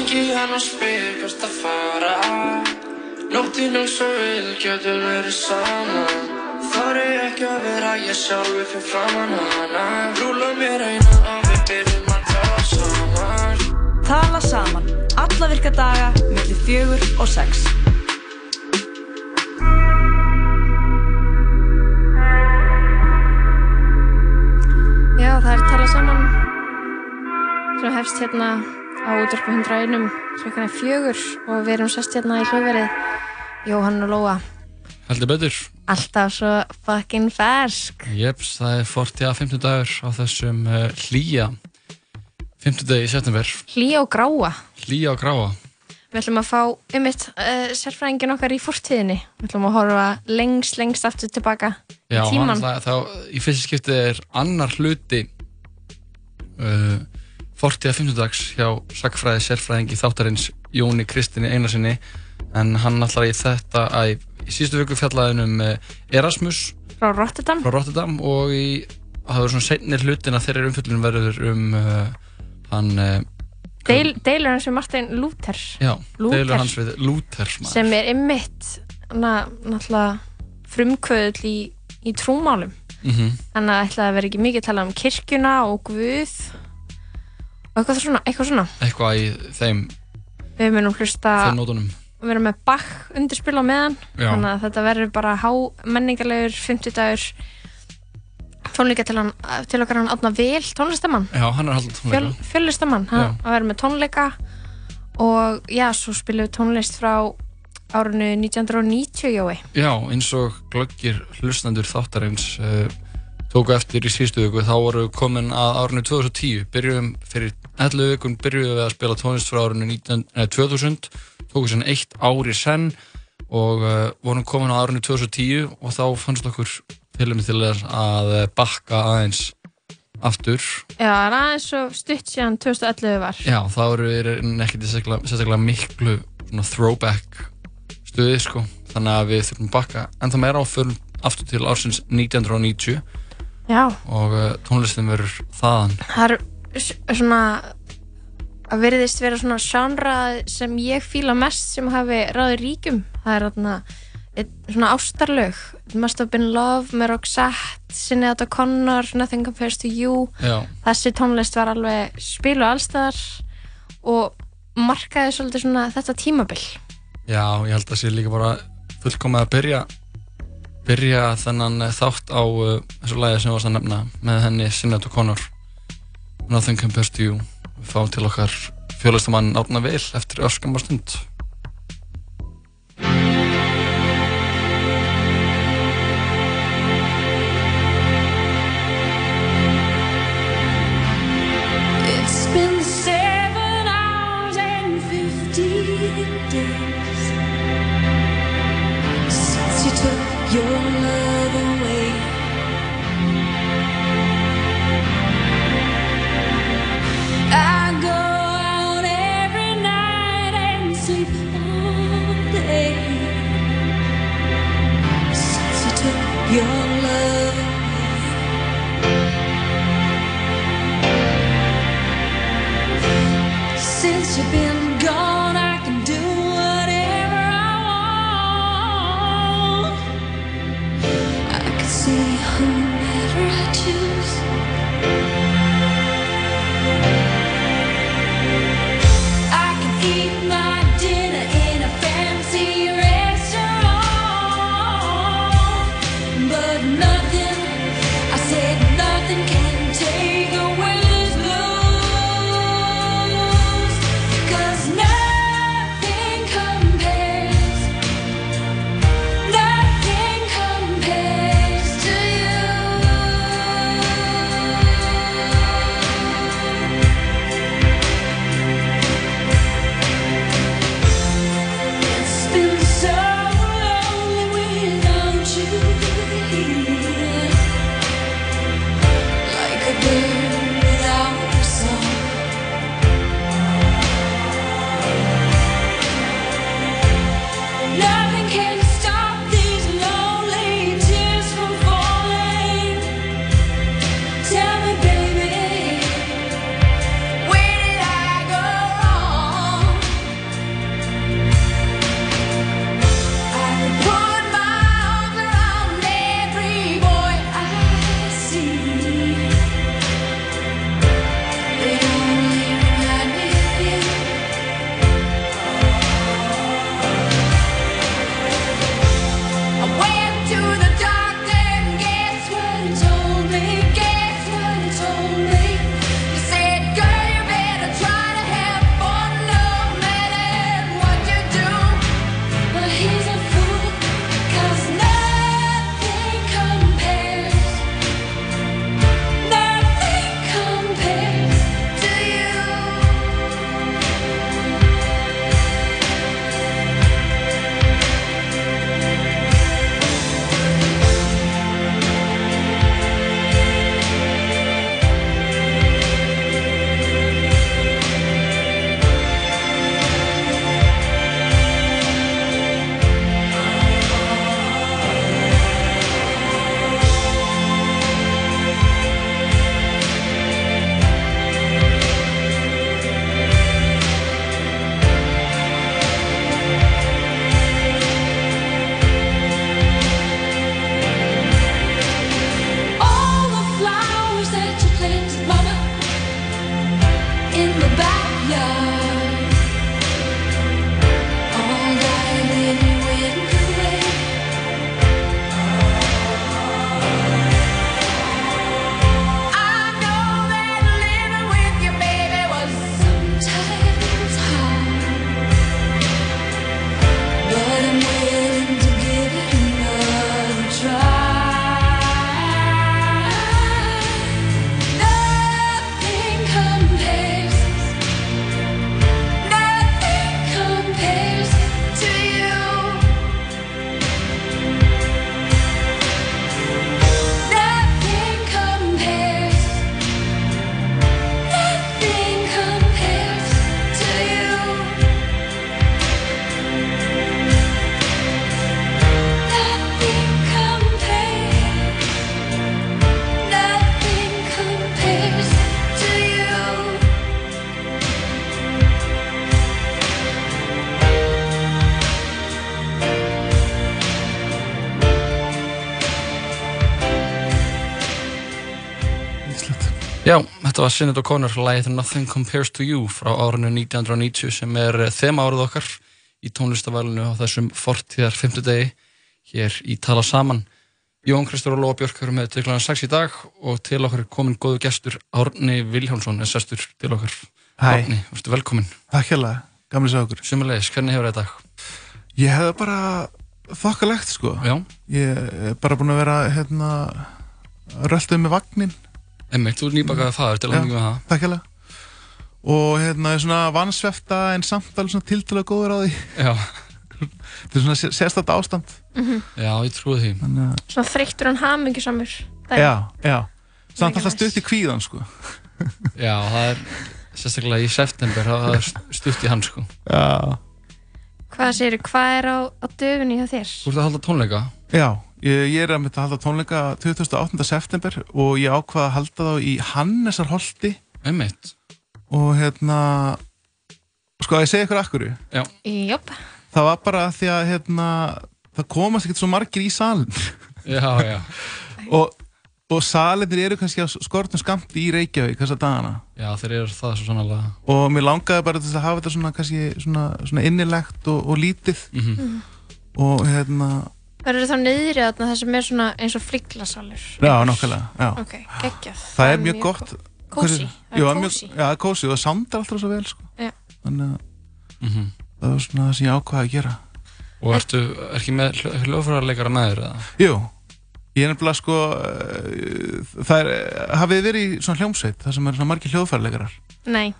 Ringi hann og spyr hvert að fara Nóttinn eins og við getum verið saman Þar er ekki að vera ég sjálfi fyrir framann hana. Rúla mér einan og við byrjum að tala saman. Tala saman, alla virka daga, millir fjögur og sex. Já, það er talað saman. Sem hefst hérna á útverku 101 klukkan er fjögur og við erum sest hérna í hljóðverið Jóhann og Lóa Heldur betur. alltaf svo fucking fersk Jeps, það er 40 að 50 dagur á þessum uh, hlýja 50 degi í september. hlýja og gráa Hlýja og gráa. Við ætlum að fá um mitt uh, sérfræðingin okkar í fortíðinni við ætlum að horfa lengst, lengst aftur tilbaka Já, í tíman það, þá, í fyrsta skiptið er annar hluti uh, 40 að 50 dags hjá sakfræði sérfræðingi þáttarins Jóni Kristinni Einarsinni en hann ætlar í þetta að í síðustu vöku fjallaðin um uh, Erasmus frá Rotterdam frá Rotterdam og í, það verður svona seinni hlutin að þeirra umfjöldunum verður um uh, hann uh, Deil, Deilur hans við Martin Luther já, Lúther. deilur hans við Lúther maður. sem er ymmit frumkvöðl í, í trúmálum Mhm. þannig að ætla að vera ekki mikið að tala um kirkjuna og Guð eitthvað svona, eitthvað svona. eitthvað í þeim, við munum hlusta þeim nótunum við erum með Bach undirspil á meðan. Já. þannig að þetta verður bara há menningarlegur 50 dagur tónleika til, hann, til okkar hann Átna Vil, tónlistamann já, hann er Fjöl, tónleika fjöllistamann, Já. að vera með tónleika. Og já, svo spilum við tónlist frá árinu 1990 jói. Já, eins og glöggir hlustendur þáttarins uh, tóku eftir í síðustu viku þá voru við komin að árinu 2010 byrjuðum fyrir 11 vikun byrjuðum við að spila tónlist frá árinu 19, eh, 2000 tóku sér eitt ári senn og uh, vorum komin á árinu 2010 og þá fannst okkur tilum til þess að eh, bakka aðeins aftur. Já, er aðeins svo stutt síðan 2011 var. Já, þá eru við ekkert sérstaklega, sérstaklega miklu throwback stuði sko. Þannig að við þurfum bakka en það meira á fyrir aftur til ársins 1990 Já, og uh, tónlistin verður þaðan. Það er s- svona að veriðist vera svona genre sem ég fíla mest sem hafi ráði ríkum það er þarna einn svona ástarlög. Must Have Been Love með Roxette Sinead O'Connor, Nothing Compares to You. Já, þessi tónlist var alveg spilu allstaðar og markaði svolítið svona þetta tímabil. Já, ég held að sé líka bara fullkomið að byrja byrja þennan þátt á uh, þessu lagi sem við varst að nefna með henni Sinead O'Connor Nothing Compares to You. Við fáum til okkar fjólistamann Árna Vil eftir öskamar stund to be þetta var Sinead O'Connor lægið Nothing Compares to You frá árinu 1990 sem er eh, þema árið okkar í tónlistavælinu á þessum fortíðar 50 degi hér í Tala Saman Jón Kristur og Lóa Björk eru með til kl. 6 í dag og til okkar er komin góðu gestur Árni Viljánsson er sestur til okkar Hæ. Árni, verður velkomin Takk hérlega, gamli sá okkur Sumulegis, hvernig hefur þetta? Ég hefði bara þokkalegt sko Já, Ég er bara búin að vera hérna rölduð með vagnin emmitt, þú er nýbakaðið faður til að mikið með það. Takk hérlega. Og hérna er svona vansvefta en samt alveg svona tiltölu góður á því. Já, Þetta er svona sé- sérstætt ástand. Já, ég trúi því. Þannig að, Svona þreyttur hann hamingisamur já, já. Samt alltaf stutt í kvíðan sko. Já, það er sérstaklega í september það er stutt í hann sko. Já, Hvað segir hvað er á, á döfunni hjá þér? Þú ert að halda tónleika. Já Ég, ég er að mynda að halda tónleika 28. september og ég ákvaða að halda þá í Hannesarholti. Emmitt og hérna sko að ég segja ykkur akkur það var bara því að hérna, það komast ekkert svo margir í salin Já, já, og, og salinir eru kannski á skortum skamt í Reykjavík þessa dagana. Já, þeir eru það svo og mér langaði bara til að hafa þetta svona, kannski, svona, svona innilegt og, og lítið. Mm og hérna, verður þá niðri þarna það sem er svona eins og fliklasalur já nokkulega já. Ok, geggjað það er mjög gott Kósi, Hversu- Já, það er mjög- kósi Já, kósi og það samdar alltaf svo vel sko. Já. þannig að -hmm. það var svona það sem ég ákvaði að gera Og ertu er ekki með hljóðfærarleikara með þér eða? Jú, ég er nefnilega sko uh, það er, hafið þið verið í svona hljómsveit það sem eru svona margir hljóðfærleikarar Nei,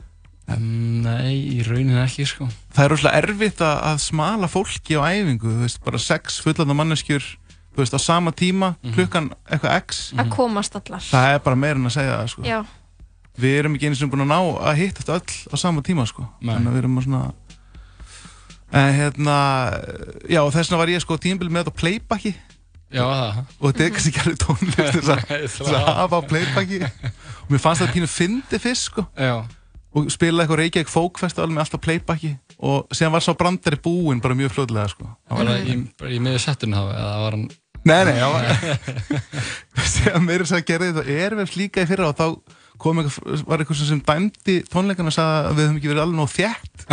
Mm, Nei, í rauninni ekki sko. Það er rosalega erfitt að, að smala fólki á æfingu, þú veist, bara sex fullanda manneskjur, þú veist, á sama tíma klukkan eitthvað x. Að komast allar. Það er bara meira en að segja það, sko. Já, við erum ekki eins og búin að ná að hittast öll á sama tíma, sko. Nei. þannig að við erum að svona en hérna já, þess vegna var ég sko tímbil með þetta playbacki. Já, það og þetta er kannski gerði tónlist til þess að- hafa á playbacki. Og mér fannst það pínu fyndi fyrst, sko. Já, og spilaði eitthvað Reykjavík Fókfestival með alltaf playbacki og síðan var svo brandari búinn bara mjög fljóðlega, sko. Bara í, bara í miður settinu þá eða var hann Nei, nei, já Þegar meira þess að gera þetta erfef líka í fyrra og þá kom eitthvað, var eitthvað sem dæmdi tónleikana og sagði að við höfum ekki verið alveg nóg þjætt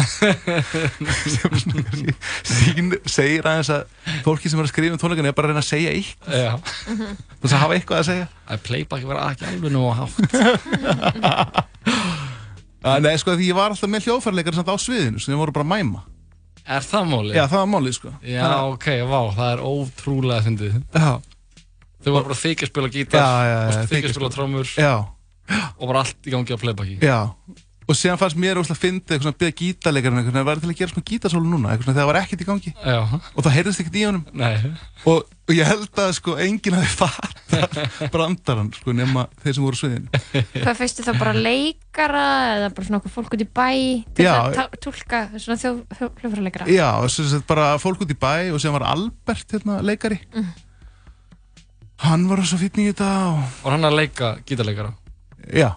sem segir aðeins að fólki sem er að skrifa um tónleikana er bara að reyna að segja eitt. Já, þess að hafa eitthvað að segja. Að playback var ekki alveg að hátt að, Nei, sko, því ég var alltaf með hljóðfærleikar samt á sviðinu, sem voru bara að mæma. Er það máli? Já, það var málið, sko. Já, ok, vá, það er ótrúlega fyndið. Já, Þau var bara að þykja að spila gítar þykja að spila trómur og bara allt í gangi á playbacki. Já Og síðan fannst mér óslega fyndið eitthvað svona að byrja gítarleikarinn eitthvað, það var til að gera svona gítarsólu núna, eitthvað svona þegar það var ekkert í gangi. Já, og það heyrðist ekkert í honum. Nei. Og, og ég held að sko enginn hafi fatt brandarann sko nema þeir sem voru sviðinu. Hvað feistu þá bara leikara eða bara svona okkur fólk út í bæ til Já. að túlka svona þjó, þjó, hljófraleikara já, sem sagt bara fólk út í bæ og sem var Albert hérna leikari. Hann var svo fínn í þetta og Var hann að leika gítarleikara? Já,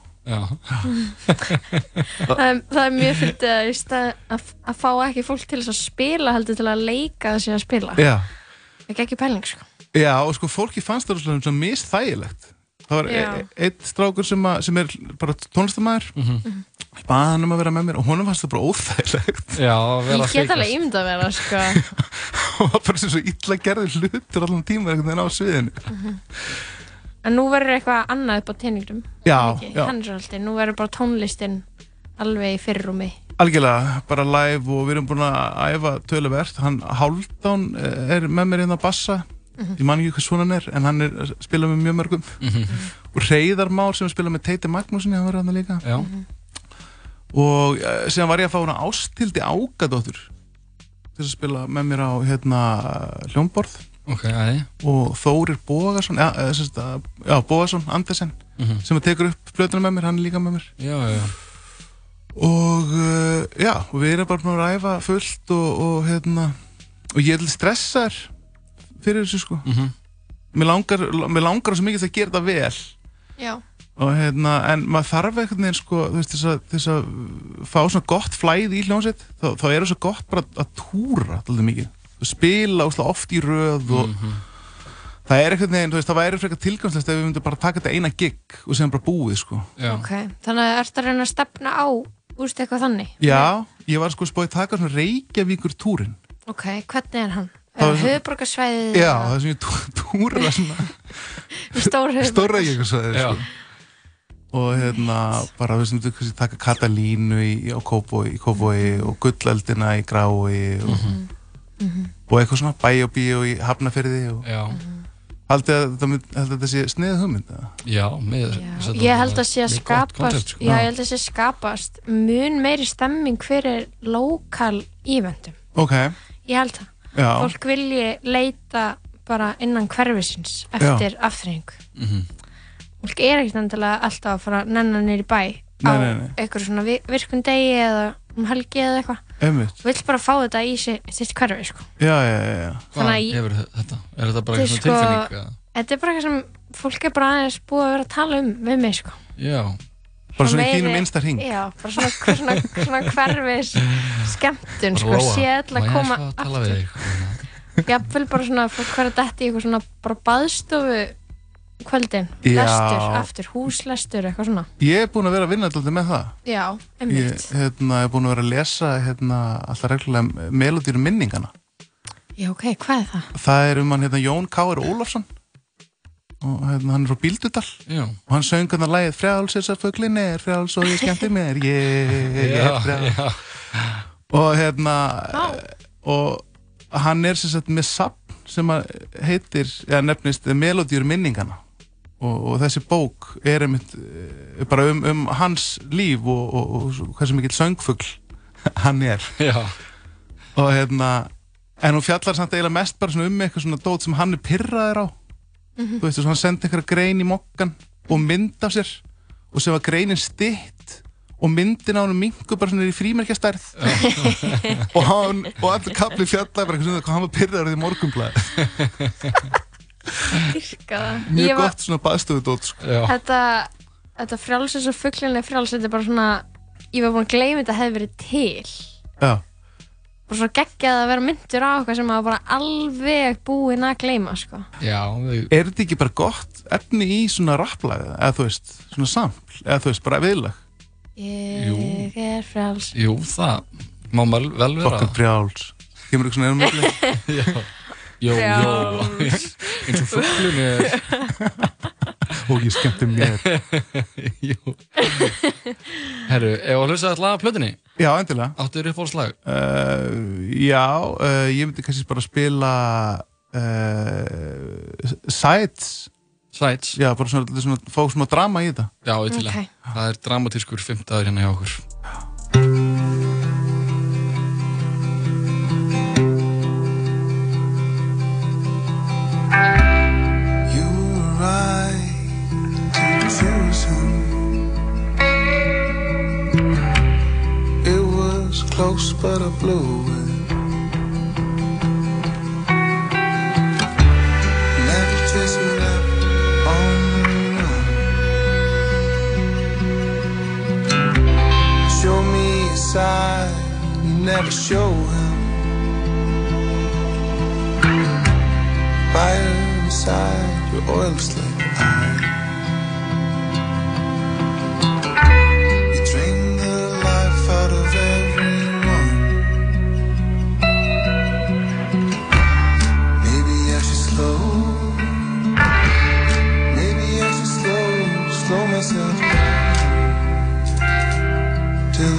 það, er- það er mjög fyndið að, að, að fá ekki fólk til að spila heldur til að leika þessi að spila. Já. Ekki ekki pæling sko. Já og sko fólki fannst það svona, svona misþægilegt. Það var e Já. eitt strákur sem, að, sem er bara tónlistamæður mm -hmm. baða hann um að vera með mér og honum fannst það bara óþægilegt. Já, ég get alveg ímynd að vera sko. Og var bara sem svo illa gerði hlutur allan tíma einhvern veginn á sviðinu en nú verður eitthvað annað upp á teiningnum já, já. Hann er alltaf, nú verður bara tónlistin alveg í fyrirrúmi. Algjörlega, bara live og við erum búin að æfa töluvert, hann Hálfdán eh, er með mér inn á bassa. Ég man ekki hvað svona hann er, en hann er að spila með mjög mörgum. Og Reyðar Már sem spila með Teiti Magnúsin hann var hann líka. Já, og uh, síðan var ég að fá hana Ástildi Ágadóttur til að spila með mér á hérna hljómborð ok, æði og Þórir Bógason ja, sem já, Bógason, Andersen Mhm. sem að tekur upp plötuna með mér, hann er líka með mér. Já, já, og uh, já, og við erum bara búin að ræfa fullt og, og hérna og ég er til stressaður fyrir þessu sko. Mhm. mér langar, mér langar svo mikið að gera þetta vel. Já, og hérna, en maður þarf einhvern veginn sko, þú veist, þess að, fá svona gott flæði í hljómsveit þá, þá er það svo gott bara að túra alltaf mikið, spila óslega oft í röð og það er eitthvað neginn, þú veist, það væri frekar tilgangslegt ef við myndum bara taka þetta eina gig og sem bara búið, sko. Já. Ok, þannig að ertu að reyna að stefna á úrst eitthvað þannig? Já, ég var sko spóið taka svona Reykjavíkur túrin. Ok, hvernig er hann? Það Er höfuborgarsvæðið? Já, það er svona túra svona Stór höfuborgarsvæðið? stór Reykjavíkursvæði, Já. sko. Og hérna, bara við sem kannski taka Katalínu í, á Kópói, í Kópói og Gulleldina í Grái og, og eitthvað svona bæ og bíó í Hafnafyrði og Já, haldið að þetta, að sé sniðið hugmynd, eða? já, með Já, Ég held að sé að skapast concept, sko. Já, ég held að sé skapast mun meiri stemming fyrir lokal ívendum Ok, Ég held það. Já, Fólk vilji leita bara innan hverfisins eftir afþreyingu. Mhm. Fólk er ekkert endilega alltaf að fara að nenna nýri bæ á Nei, nei, nei. eitthvað svona vi- virkun degi eða um helgi eða eitthvað Vill bara fá þetta í sitt, hverfi sko. já, já, já, já. Hvað ég- hefur þetta? Er þetta bara eitthvað sko- tilfinning? eða? Þetta er bara eitthvað sem fólk er bara aðeins búið að vera að tala um við mig sko. Já, Bara svona í þínum einsta hring. Já, bara svona, svona, svona hverfis skemmtun sko, Lóa, sé má alltaf ég að koma við þig? Jafnvel bara svona fólk hver að detti í eitthvað svona bara baðstofu kvöldin, Já. lestur, aftur, húslestur eitthvað svona. Ég er búinn að vera að vinna alltaf með það. Já, Ég einmitt. hérna, er búinn að vera að lesa hérna, alltaf reglulega melodýrum minningana. Já, ok, hvað er það? Það er um hann hérna, Jón K.R. Ólafsson og hérna, hann er frá Bíldudal Já, og hann söng hann að lægið frjáls þess að föglin er frjáls og ég skemmti mér ég já, er frjáls já, og hérna Já. og hann er sem sagt með sapn sem að heitir, eða nefnist Melodýr minningana og, og þessi bók er einmitt eh, bara um, um hans líf og, og, og svo- hversu mikill söngfugl hann er. Já, og hérna en hún fjallar samt eiginlega mest bara svona um eitthvað svona dót sem hann er pyrraður á. Þú veist, hann sendi eitthvað grein í mokkan og mynd af sér og sem var greinin stitt og myndin á hann mingu bara svona í frímerkjastærð. Og hann og allir kapli fjallar bara eitthvað svona hann var pyrraður í morgunblæð Dyrka það. mjög var- gott svona baðstöðu dót sko. Þetta, þetta frjáls eins og fugglinni frjáls, þetta er bara svona, ég var búin að gleyma þetta hefði verið til. já, Bara svo geggjað að vera myndur á eitthvað sem maður bara alveg búinn að gleyma, sko. já, við, er þetta ekki bara gott efni í svona rapplag eða þú veist, svona sampl eða þú veist, bara viðlag Ég er frjáls. jú, það má vel, vera fokkan frjáls kemur eitthvað svona erum milli Já, jó, jó, eins og fugglun er, og ég skemmti mér. Jú. Herru, ef að hlusta alltaf að plötunni, já, endilega. Áttu þér upp á slag? uh, já, uh, ég myndi kannski bara spila uh, Sides. Sides, já, bara svona, svona fá svona drama í þetta. Já, ég til að. Ok. Það er dramatískur fimmtaður hérna hjá okkur close, but I blew it. Never run. Show me side you never show him. Fire inside your oil slick eye.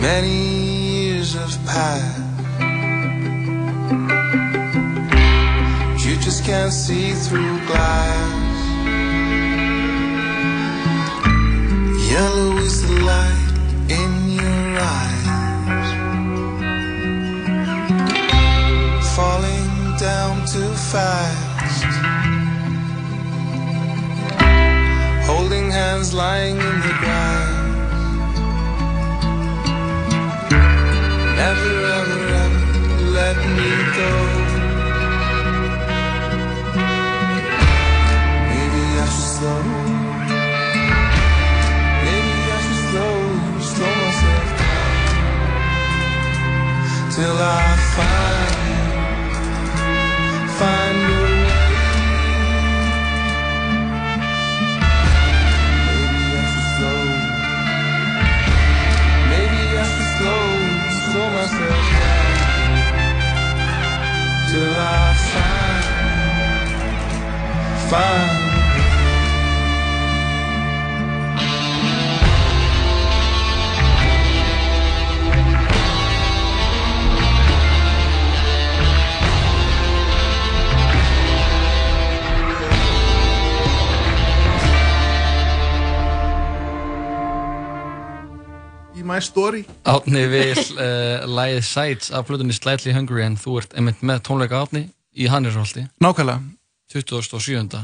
Many years have passed. You just can't see through glass. Yellow is the light in your eyes, falling down too fast. Holding hands lying in the grass. Never ever ever let me go. Maybe I should slow. Maybe I should slow, slow myself down till I find, find Í My Story. Átni vil uh, lægið Sights af flutunni Slightly Hungry en þú ert einmitt með tónleika átni í Hannesholti Nákvæmlega 27.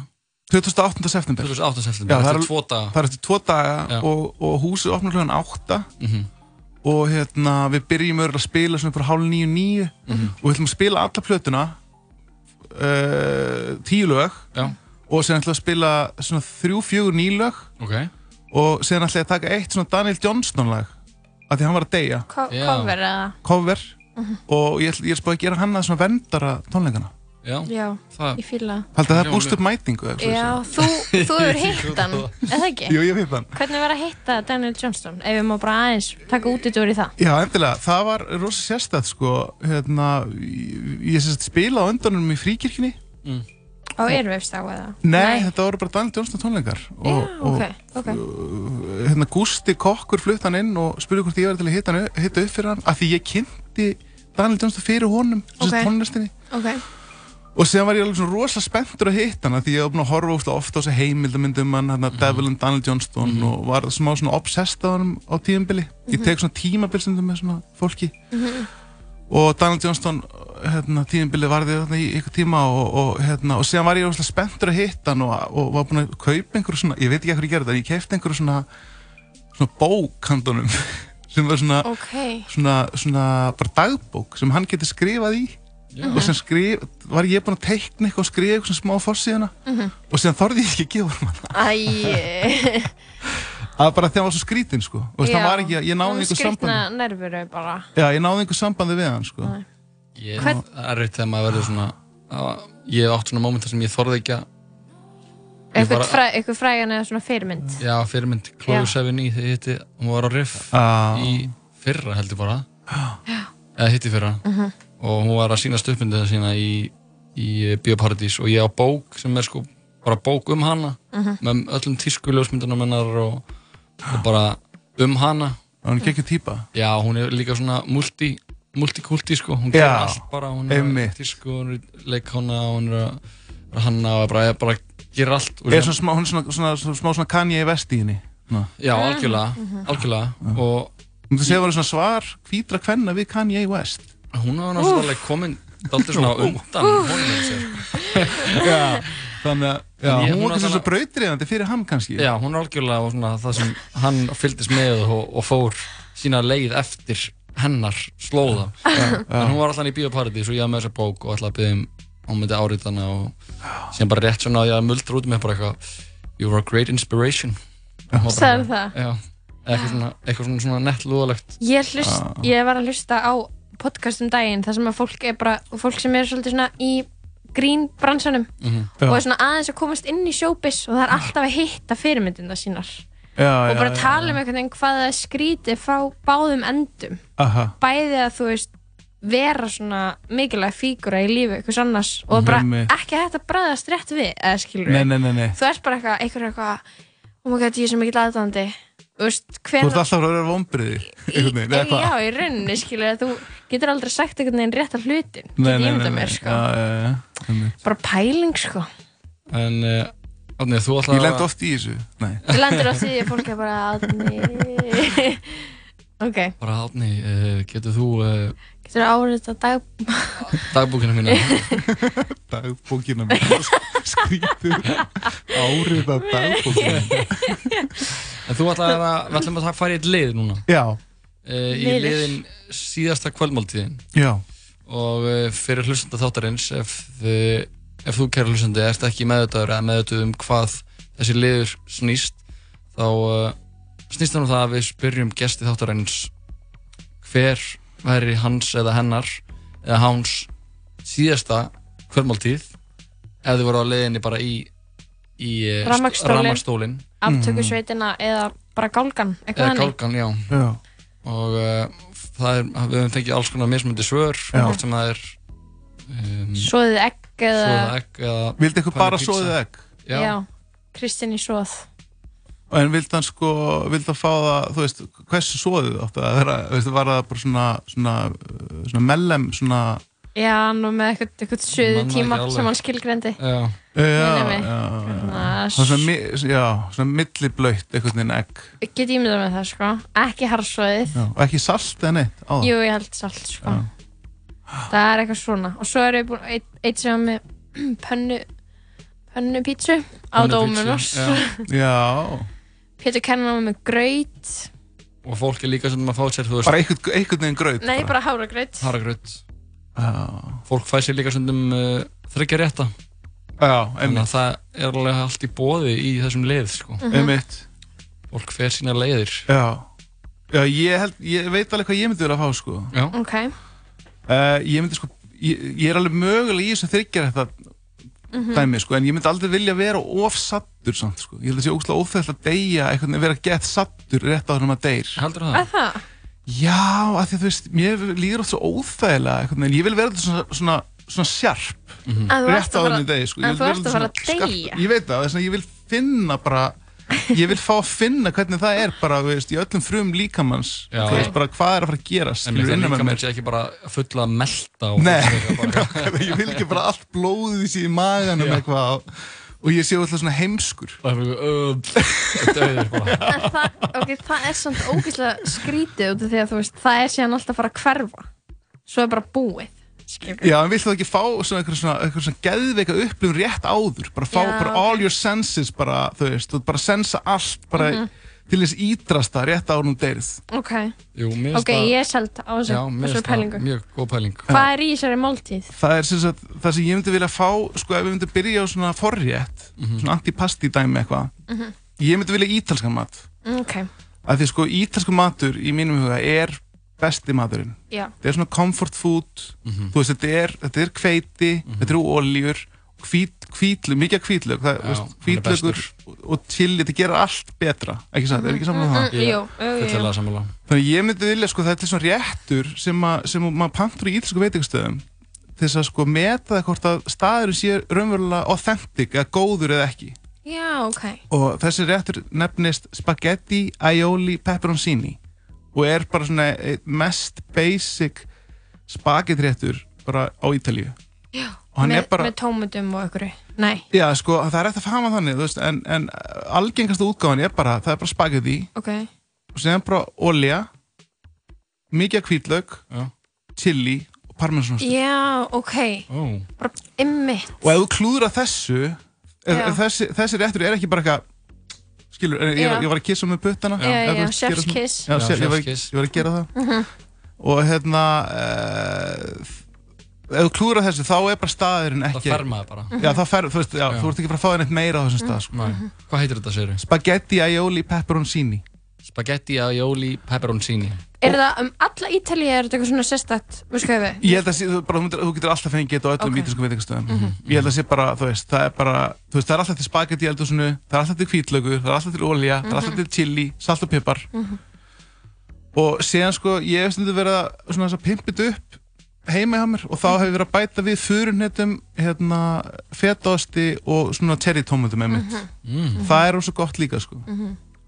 28. september 28. Já, september, það eftir er- tvo daga Það er eftir tvo daga og, og húsið opnar hlugan átta Mhm. og hérna við byrjum örugglega að spila svona fyrir hálf nýju nýju Mhm. og við ætlum að spila alla plötuna uh, tíu lög Já. og síðan ætlum að spila svona þrjú, fjögur nýlög Ok, og síðan ætlum að taka eitt svona Daniel Johnston lag af því hann var að deyja. Cover eða cover Mhm. og ég, ég er spáð að gera hann að svona vendara tónleikana já, Já, það ég fíla Haldið að það búst upp mætingu eða eitthvað Já, þú, þú hefur hitt hann eða ekki? Jú, ég veit hann. Hvernig var að hitta Daniel Johnston? Ef við má bara aðeins taka út í dóri það. Já, endilega, það var rosa sérstætt sko, hérna, ég, ég sérst spila á öndanum í fríkirkjunni. Á Airwaves þá eða? Nei, þetta voru bara Daniel Johnston tónleikar og, Já, ok, ok. og hérna Gústi Kokkur flutt hann inn og spurði hvort ég var til að hitta, hitta upp fyrir hann af því ég kynnti Daniel Johnston fyrir honum Ok. okay. Og síðan var ég alveg svona rosalega spenntur að hitta hann af því ég var búin að horfa ofta, á þessi heimildamyndum hann, hérna Devil and Daniel Johnston og var smá svona obsessed á hann á tímabili. Ég tek svona tímabilsindum með svona fólki. Og Daniel Johnston hérna, tímabili varði þarna í ykkur tíma og, og, hérna, og síðan var ég rosalega spenntur að hitta hann og, og var búin að kaupa einhverju svona ég veit ekki hvað ég gerði það, ég kefti einhverju svona svona bók handunum sem var svona, ok. svona, svona bara dagbók sem hann geti skrifað í og sem skrif, var ég búinn að teikna eitthvað og skrifa eitthvað smá fossíðana og síðan þorði ég ekki að gefa hann hana. Æ, það var bara þegar hann var svo skrítinn sko. Og hann var ekki, ég náði einhver sambandi. nervuru bara. Já, ég náði einhver sambandi við hann sko. Ég Hvern- er erfitt þegar maður verður svona að, ég hef átt svona mómentar sem ég þorði ekki að Ég Eitthvað fræ, frægan eða svona fyrirmynd? Já, fyrirmynd. Chloe Sevigny þegar ég hitti, hún var á Riff Ah. í fyrra heldur bara. Eða hitti fyrra. Mhm. Og hún var að sína stöppmyndina sína í, í Bíóparadís. Og ég á bók sem er sko bara bók um hana Mhm. með öllum tísku ljósmyndunum hennar og, og bara um hana. Hann er ekki típa Já, hún er líka svona multi, multikulti sko, hún gerir allt bara. Hún er einmitt. tísku, hún er leikhána hún er að hanna og bara, bara gerir allt. Og er svona, smá, hún er svona, svona, svona, smá svona Kanye West í henni. Svona. Já, algjörlega, algjörlega. Og Þú segir að það var svona svar hvítra kvenna við Kanye West hún var náttúrulega komin dálítið svona undan Já, þannig að já, ég- hún hún var kannski allavega- svo brautriðandi fyrir hann kannski. Já, hún er algjörlega og svona það sem hann fylgdist með og, og fór sína leið eftir hennar slóða. En hún var alltaf í Bíóparadís og ég hafði með þessa bók og alltaf að byggja um hún myndi áritana og sem bara rétt svona að ég að muldra út með bara eitthvað You were a great inspiration. Var eitthvað- það? Já, eitthvað svona, eitthvað svona, svona nett lúðalegt. Ég, ég var að hlusta á podcast um daginn þar sem að fólk er bara fólk sem er svolítið svona í grín bransanum Mhm. Já. og er svona aðeins að komast inn í showbiz og það er alltaf að hitta fyrirmyndina sínar. Já, og bara já, tala um einhvern veginn hvað það skrítið frá báðum endum. Aha, bæði að þú veist vera svona mikilvæg fígura í lífi einhvers annars og bara ekki að bræðast rétt við eða skilur nei, nei, nei, nei. Þú ert bara eitthvað, eitthvað, eitthvað oh my god, ég er svo mikill aðdandi þú veist, Þú hven ert alltaf að vera hvað? já, í rauninni, skilur að þú getur aldrei sagt einhvern veginn rétt af hlutin Nei, nei, ég nei, mér, sko. Já, já, einmitt. bara pæling, sko. En uh, Átni, þú ætla Ég lend oft í þessu. Nei. Þú lendir á því að fólk er bara Átni Ok, Bara Átni, uh, getur þú uh, getur þú árið þetta dag dagbúkina mína? Dagbókina mér Skrítið Árið að dagbókina mín. En þú ætla að, við ætlum að fara í eitt lið núna. Já. Uh, Í Liðir. liðin síðasta kvöldmáltíðin. Já. Og uh, fyrir hlustanda þáttarins ef, þið, ef þú kæra hlustandi ert ekki meðutaður eða meðutaður um hvað þessi liður snýst þá uh, snýst það um það að við spyrjum gesti þáttarins hver væri hans eða hennar eða hans síðasta kvöldmáltíð ef þið voru á leiðinni bara í, í uh, Aftökusveitina eða bara gálgan, eitthvað eða gálgan, já. Já. Og uh, það er, við höfum fengið alls konar mismundi svör hvort sem það er um, Svoðið egg eða egg eða Vildi ykkur bara soðið egg? Já. Já, Kristinn í svoð En vildi hann sko, vildi hann fá það, þú veist, hversu soðið áttu að vera, var það bara svona, svona, svona mellem, svona, Já, nú með eitthvað, eitthvað það tíma sem hann skilgrendi Já, já, mig. já, já, Svona, er svona, svona milliblöytt, einhvern veginn egg, Get ég myndað með það, sko. Ekki harsvoðið já, og ekki salt eða neitt á það. Jú, ég held salt, sko. Það er eitthvað svona. Og svo er ég búin, eitt, eitt sem var með pönnu pönnu pítsu á Dóminus já. Já, Pétur kennan var með graut. Og fólk er líka sem að fá sér, þú veist, bara einhvern veginn gröð. Nei, bara. háragraut. Haragraut Já, fólk fæ sér líka stundum uh, þryggja rétta. Já, þannig einmitt, að það er alveg allt í bóði í þessum lið, sko. Mhm. einmitt, fólk fer sína leiðir. Já. Já, ég held, ég veit alveg hvað ég myndi vilja fá, sko. Já, Ok, Uh, ég myndi sko, ég, ég er alveg mögulega í þess að þryggja þetta dæmi sko, en ég myndi aldrei vilja vera of sattur samt sko, ég held að það sé ógslag óþægt að deyja veginn vera gett sattur rétt á þannig að maður deyr. heldur að það? Já, af því að þú veist, mér líður oft svo óþægilega veginn, ég vil vera svona, svona, svona sjarp En þú ert rétt á fara þannig degi sko. en Ég vil þú ert að fara alltaf að deyja. Ég veit það, þess að ég vil finna bara, ég vil fá að finna hvernig það er bara, þú veist, í öllum frum líkamanns, þú veist, bara hvað er að fara að gerast, En skilur, innan með mér mér. sé ekki bara fulla að melta og Nei. bara, ég vil ekki bara allt blóðið sér í maganum eitthvað og, og ég sé alltaf svona heimskur. Bara döður bara En það, ok, það er samt ógeðslega skrítið út af því að þú veist, það er síðan alltaf að fara að hverfa. Svo er bara búið skilurðu. Já, en vill þú ekki fá svona eitthvað svona, eitthvað svona geðveika upplifun rétt áður? Bara fá bara all your senses bara, þú veist, þú bara sensa allt bara Mhm. Til þess ídrasta rétt nú deyrið Ok, Jú, ok, ég er selt á þessu, þessu pælingu. mjög góð pæling. Hvað er í þessari máltíð? Það er sem sagt, það sem ég myndi vilja fá sko, ef við myndum byrja á svona forrétt Mhm. svona antipasti dæmi eitthvað. Mhm. ég myndi vilja ítalskan mat. Ok, af því sko, ítalskan matur í mínum huga er besti maturinn. Já. Þetta er svona comfort food. Mhm. þú veist, þetta er, þetta er hveiti þetta eru oljur, hvít, hvítlug mikið hvítlug, það, Já, þú veist, hann hvítlugur og, chili, þetta gera allt betra ekki satt, er ekki saman um það? Mm, Jú, jú, jú. sammála. Þannig ég myndi vilja, sko, þetta er svona réttur sem, að, sem maður pantur í ítalsku veitingastöðum til þess að sko meta það hvort að staðurinn sé raunverulega authentic eða góður eða ekki. Já, ok. Og þessi réttur nefnist spaghetti aioli pepperoncini og er bara svona einn mest basic spagetti réttur bara á Ítalíu Já, með, er bara, með tómutum og ykkur Nei, já sko, það er eftir að fama þannig veist, en, en algengasta útgáfan er bara, það er bara spagetti ok. Og sem bara olja mikið Já. chili og parmesanostur Já, ok, Ó, bara ymmit og ef þú klúður að þessu ef þessi, þessi réttur er ekki bara eitthvað skilur, ég, ég var að kissa með puttana. Kiss. ég, var, chef's kiss. ég var að gera það. Mhm. og hérna uh, ef þú klúður að þessu þá er bara staðurinn ekki fer maður bara já, fer, þú veist, já, Já. þú ert ekki bara að fá þér neitt meira á þessum stað sko. Nei. Hvað heitir þetta, segir spaghetti aioli pepperoncini Spaghetti aioli pepperoncini Er það um alla Ítalíu, er þetta eitthvað svona sérstætt við? Ég held að sé, þú, bara, þú, myndir, þú getur alltaf fengið þetta á öllum Ok. okay. ítalskum veitingastöðum Ég held að sé bara, þú veist, það er bara þú veist, það er alltaf til spagetti í eldhúsinu það er alltaf til hvítlaugur, það er alltaf til olja það er alltaf til chili, salt og pipar og síðan sko ég hef stundu verið að, svona, þess að pimpið upp heima hjá mér og þá hefur verið að bæta við furunnetum, hérna fetaosti og svona cherry tómatum með mitt mm. það er óssvo gott líka sko.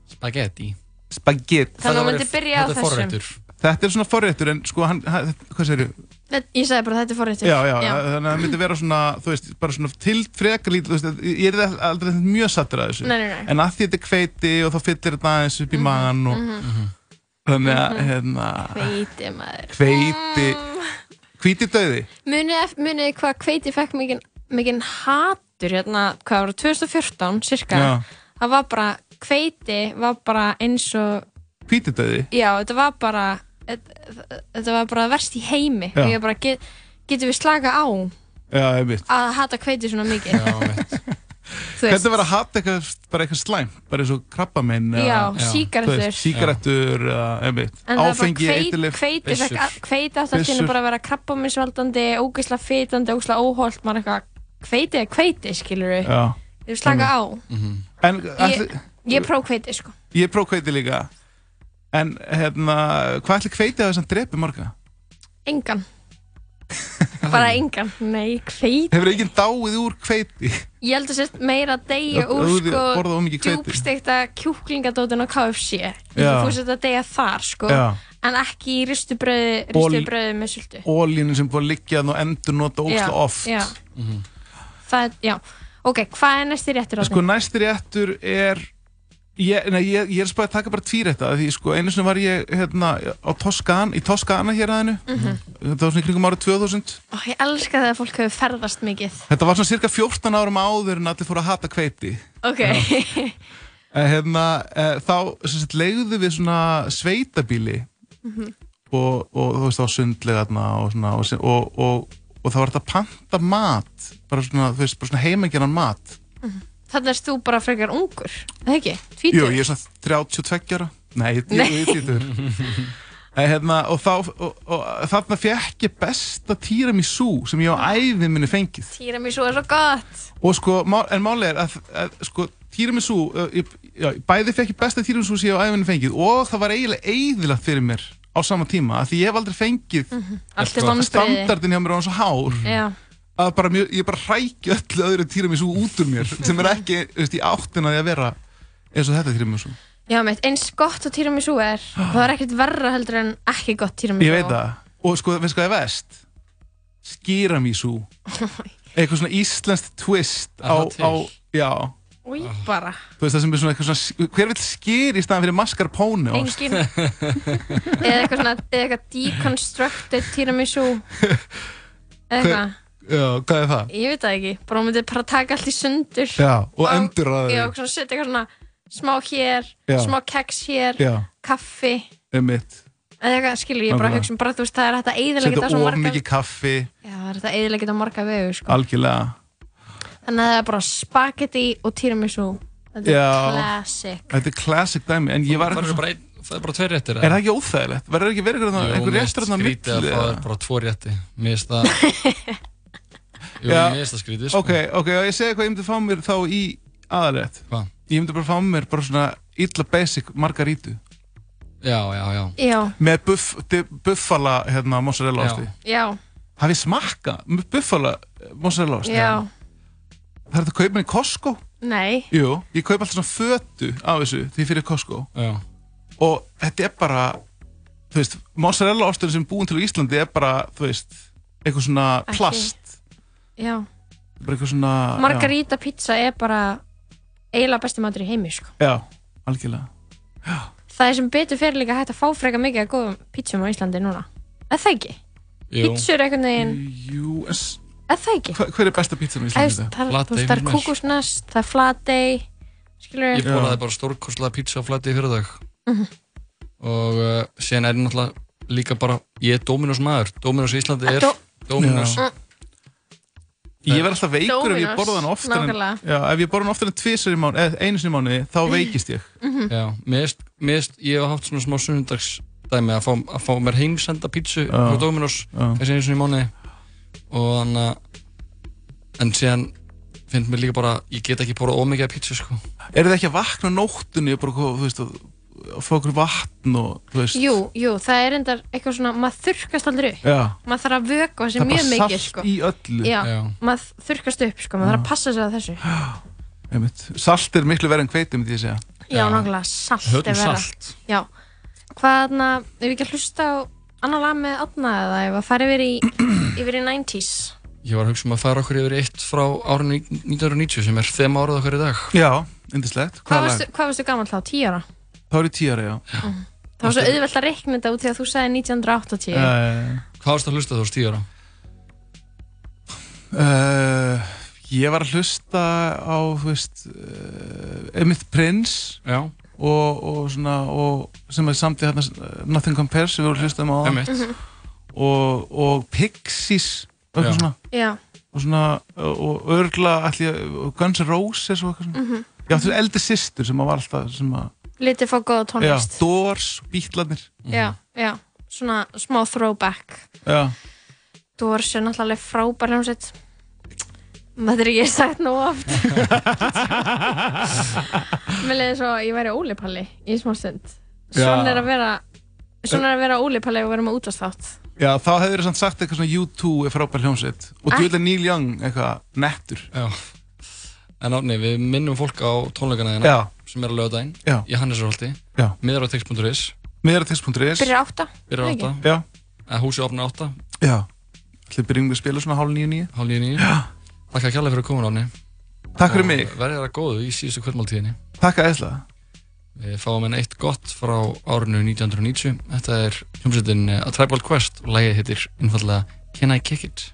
Spaghetti. Spagetti, Þannig að þú myndir væri- byrja á Þetta er þessum. forréttur. Þetta er svona forréttur en sko hann, hann hvað segir Þetta- Ég sagði bara þetta er forréttur. Já, já, þannig að það myndi vera svona, þú veist, bara svona til frekar lítið, þú veist, ég er aldrei mjög sattur að þessu. Nei, nei, nei. En að því þetta er hveiti og þá fyllir þetta aðeins upp í magan og þannig að, hérna, Hveiti maður. hveiti, hvíti döði. Munið munið hvað hveiti fekk mikinn mikinn hatur hérna, hvað var það, 2014 cirka. Já. Það var bara, hveiti var bara eins og, Hvíti döði. já, þetta var bara, þetta, þetta var bara verst í heimi. Já. Og ég bara, get, getum við slaka á Já, veit. að hata hveiti svona mikið? Já, mitt. Hvernig var að hata eitthvað, bara eitthvað slæm, bara eins og krabbamein já, sígarettur, eða, einmitt, En það áfengi, hveit- eitilif. hveiti Byssur. fekk að- henni bara að vera krabbaminsvaldandi, ógeðslega fitandi, ógeðslega óholt, maður eitthvað, hveiti er hveiti, skilur við, þau slaka á. En, ætli, Ég próf hveiti, sko. ég próf hveiti líka, en, hérna, hvað ætli hveiti að þess að drepi marga? Engan. bara engan. Nei, hveiti. Hefur enginn dáið úr hveiti? Ég held að sérst meira að deyja úr, sko, djúbstekta kjúklingadótin á KFC. Þú sért að deyja þar, sko. Já. En ekki í ristu bröði, Ol- ristu bröði með sultu. Ólínu sem búið að liggja og endur nota ósla oft. Já, það er, já. Ok, hvað er næsti réttur á Sko næsti réttur er ég, nei, ég, ég er spæðið að taka bara tvírætta því sko einu sinni var ég hérna á Toskan, í Toskana hér aðeinu Mhm. þetta var svona í kringum árið 2000 Ó, ég elska þegar fólk hefur ferðast mikið. þetta var svona cirka 14 árum áður en allir fóru að hata hveiti Ok. Hérna, eh, þá leigðu við svona sveitabíli Mhm. og, og þú veist á sundlegarna og og, og, og, og það var þetta að panta mat bara svona, þú veist, bara svona heimenginan mat Þannig erst þú bara frekar ungur, eða ekki? Jú, Tvítur? ég er svona 32 ára Nei, ég er títur hérna, og, þá, og, og þarna fekk ég besta tiramisu sem ég á æðin minni fengið svo er svo gott. og sko, má- en máli er að, að sko, tiramisu uh, ég, já, bæði fekk ég besta tiramisu sem ég á æðin minni fengið og það var eiginlega eiginlega fyrir mér á sama tíma, af því ég hef aldrei fengið Allt er vonbriði. standardin hjá mér á hans hár Já. Að bara mjög, ég bara hrækju öllu öðru tiramisu út úr mér sem er ekki, veist, í áttina því að vera eins og þetta tiramisu Já, meitt, eins gott og týra mér svo er, og það er ekkert verra heldur en ekki gott týra mér Ég veit það Og sko, veist hvað er vest? Skíramisu Eitthvað svona íslenskt twist á, á, Já Új, bara. Þú veist það sem er svona eitthvað svona Hver vill skýr í staðan fyrir mascarpone? Engin. eða eitthvað svona, eða eitthvað deconstructed týra mér svo. Eða eitthvað. Já, hvað er það? Ég veit það ekki. Bara hún myndi bara taka allt í sundur. Já, og endur að Já, og svona setja eitthvað svona smá hér, Já. smá keks hér, Já, kaffi. um mitt Eða eitthvað, skilur, ég bara Nákvæmlega. hugsa um bara, þú veist, það er hægt að eyðilegja Setja þetta of marga... mikið kaffi Já, það er hægt að eyðilegja þetta á marga vegu, sko. Algjörlega Þannig að það er bara spagetti og tiramisu. Þetta Já. er classic. Þetta er classic dæmi En ég var Það eitthvað er svona bara, ein, það er bara tveir réttir Er það ekki óþægilegt? Verður ekki verið einhver einhver réttur þarna á skrítið að milli, fá eða? þér bara tvo rétti Mér finnst það Jú, Já. mér finnst það skrítið sko. Ok, ok, og ég segi hvað ég myndi fá mér þá í aðalétt Hvað? Ég myndi bara fá mér bara svona illa basic margarítu. Já, já, já. Já, með buff, di- buffala hérna, mozzarella Já. osti. Já, hafið smakka buffala eh, mozzarella osti? Já. það er þetta að kaupa henni í Costco. Nei, Jú, ég kaupa alltaf svona fötu af þessu því fyrir Costco. Já, og þetta er bara þú veist, mozzarella ostur sem er búin til á Íslandi er bara, þú veist eitthvað svona plast já. bara eitthvað svona Margarita pizza er bara eiginlega besti matur í heimi, sko. já, já, algjörlega Það er sem betur fyrir líka hægt að fá freka mikið að góðum pizzum á Íslandi núna. Er það ekki? jú Pizzur einhvern veginn, Jú, en er það ekki? hver, hver er besta pizzan í Það Íslandi? er- það er- Flatey þú veist, það er kúkusnest, það er flatey, skilur Ég borðaði bara stórkostlega pizza á flætti í fyrir dag Mhm. Og uh, síðan er ég náttúrulega líka bara Ég er Dominos maður Dominos í Íslandi er Dó- Dominos Já. Ég verð alltaf veikur ef ég borða hann oftar en, já, ef ég borða hann oftar en tvisar í mánu, eða einu sinni í mánu, þá veikist ég. Já, mér finnst Ég hef haft svona smá sunnudagsdæmi að fá, að fá mér heimsenda Já. frá Dominos þessi einu sinni í mánuði. Og þannig að en síðan finnst mér líka bara ég get ekki borðað ómikið af pizzu sko. Er það ekki að vakna nóttunni og bara, þú veist, að, að fá okkur vatn og, þú veist, Jú, jú, það er endar eitthvað svona, maður þurrkast aldrei upp. já, Maður þarf að vöka það sér er mjög bara mikið, salt sko. í öllu. Já, Já. maður þurrkast upp, sko, maður þarf að passa sig að þessu. Einmitt. Salt er miklu verið en hveiti, myndi ég segja. Já, Já. nákvæmlega, salt er höfum vera. salt Já. Hvað, na, ef við ekki að hlusta á annar lag með Átna eða ef að fara yfir í, yfir í 90s Ég var að hugsa um að fara okkur yfir eitt frá árinu 1990 sem er þema árið okkar í dag. Já, indislegt. Hvað varstu, hvað varstu gammal þá? 10 ára? Það var í tíara, já. Það var svo auðvelt að reikna þetta út þegar þú sagði 1980 Uh, Hvað varst að hlusta þú 10 ára? uh, ég var að hlusta á, þú veist, uh, Emmett Prince Já, og, og svona, og sem er samt í hérna Nothing Compares sem við vorum að hlusta um á emitt. og, og Pixies og eitthvað svona. Já, og svona, og örgla allir, Guns N' Roses og eitthvað svona. Já, þú veist, eldi systur sem að var alltaf sem að, litið fá góða já, tónlist Doors, Beatlarnir. Já, já, svona smá throwback. Já, Doors er náttúrulega frábær hljómsveit. Maður er ég sagt nú oft. Mér leiði svo að ég væri ólipalli í smá stund. Svona Já. er að vera Svona er að vera ólipalli og vera með útvarsþátt já þá hefur þið samt sagt eitthvað svona U2 er frábær hljómsveit. Og Ekki. djúlega Neil Young eitthvað nettur. Já. En átni, við minnum fólk á tónleikana þína Já, sem er að daginn Já. í Hannesarholti, já, miðar á text.is, miðratext.is Byrjar átta byrjar átta, Já, eða húsið opnar átta, já Ætli byrjum við að spila svona hálf nýju nýju hálf nýju nýju. Takk að kjalla fyrir að koma átni. Takk fyrir mig, Verðið það góðu í síðustu kvöldmáltíðinni. takk að eðsla Við fáum enn eitt gott frá árinu 1990. Þetta er hljómsveitin A Tribal Quest og lægið heitir einfallega Can I Kick It?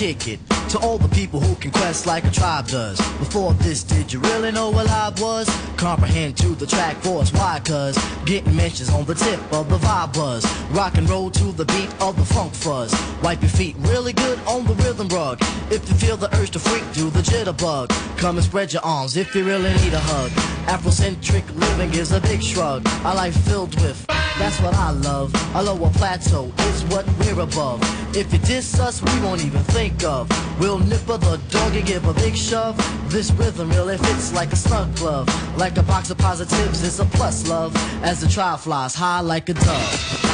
Kick it? To all the people who can quest like a tribe does. Before this, did you really know what I was? Comprehend to the track force, why? Cause getting mentions on the tip of the vibe buzz. Rock and roll to the beat of the funk fuzz. Wipe your feet really good on the rhythm rug. If you feel the urge to freak, do the jitterbug. Come and spread your arms if you really need a hug. Afrocentric living is a big shrug. A life filled with, that's what I love. A lower plateau is what we're above. If you diss us, we won't even think of. We'll nipper the dog and give a big shove. This rhythm really fits like a snug glove. Like a box of positives, it's a plus love. As the trial flies high like a dove.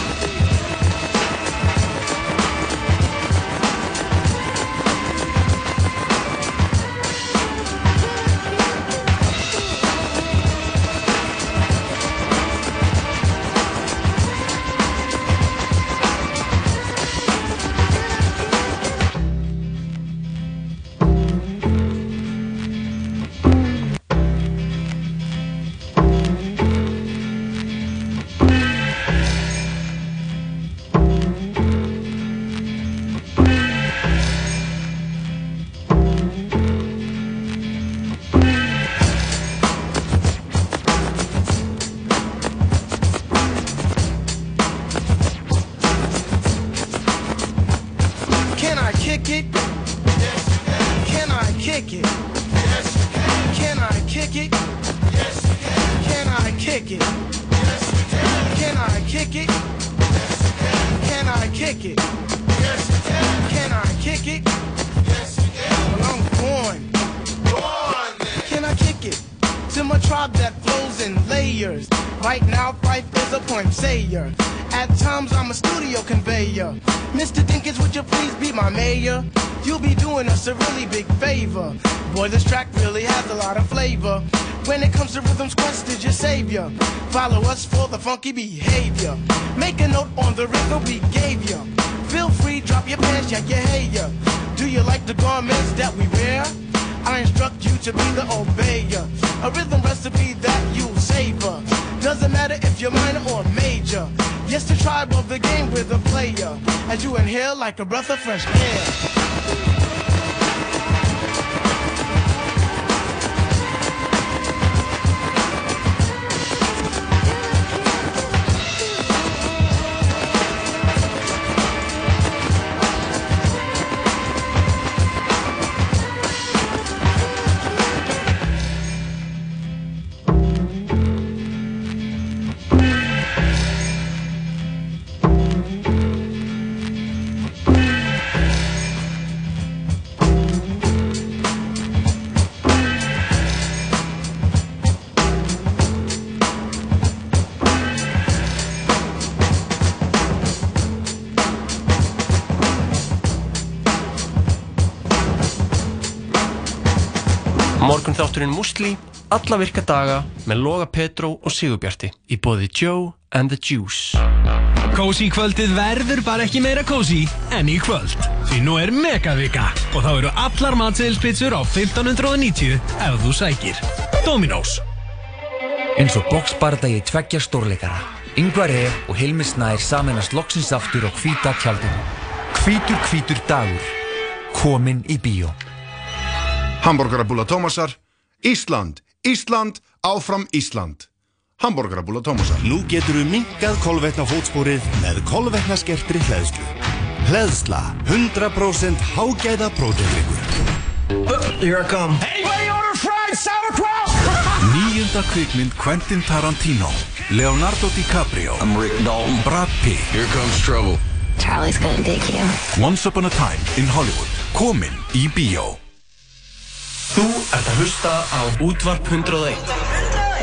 Funky behavior. Make a note on the rhythm we gave you. Feel free, drop your pants, yeah, yeah, hey, yeah. Do you like the garments that we wear? I instruct you to be the obeyer. A rhythm recipe that you savor. Doesn't matter if you're minor or major. Yes, the tribe of the game with a player. As you inhale like a breath of fresh air. Þátturinn Musli, alla virka daga með Loga Petró og Sigurbjarti í bóði Joe and the Juice. Kósi kvöldið verður bara ekki meira kósi en í kvöld. Því nú er megavika og þá eru allar matseðilspizzur á 1590 ef þú sækir. Dominos. Eins og boxbardagi tveggja stórleikara. Yngvar E. og Hilmi Snær saminast loksins aftur á hvíta tjaldinu. Hvítur hvítur dagur. Komin í bíó. Hamburgerabúla Tómasar Ísland, Ísland, áfram Ísland Hamburgerabúla Tómasar Nú getur við minkað kolvetna fótspórið með kolvetna skertri hleðslu. Hleðsla, 100% hágæða próteinleikur. Here I come. Anybody order fried sauerkraut? Níunda kvikmynd Quentin Tarantino Leonardo DiCaprio I'm Rick Dalton Brad Pitt Here comes trouble Charlie's gonna dig you. Once upon a time in Hollywood Komin í bíó Þú ert að hlusta á Útvarp 101.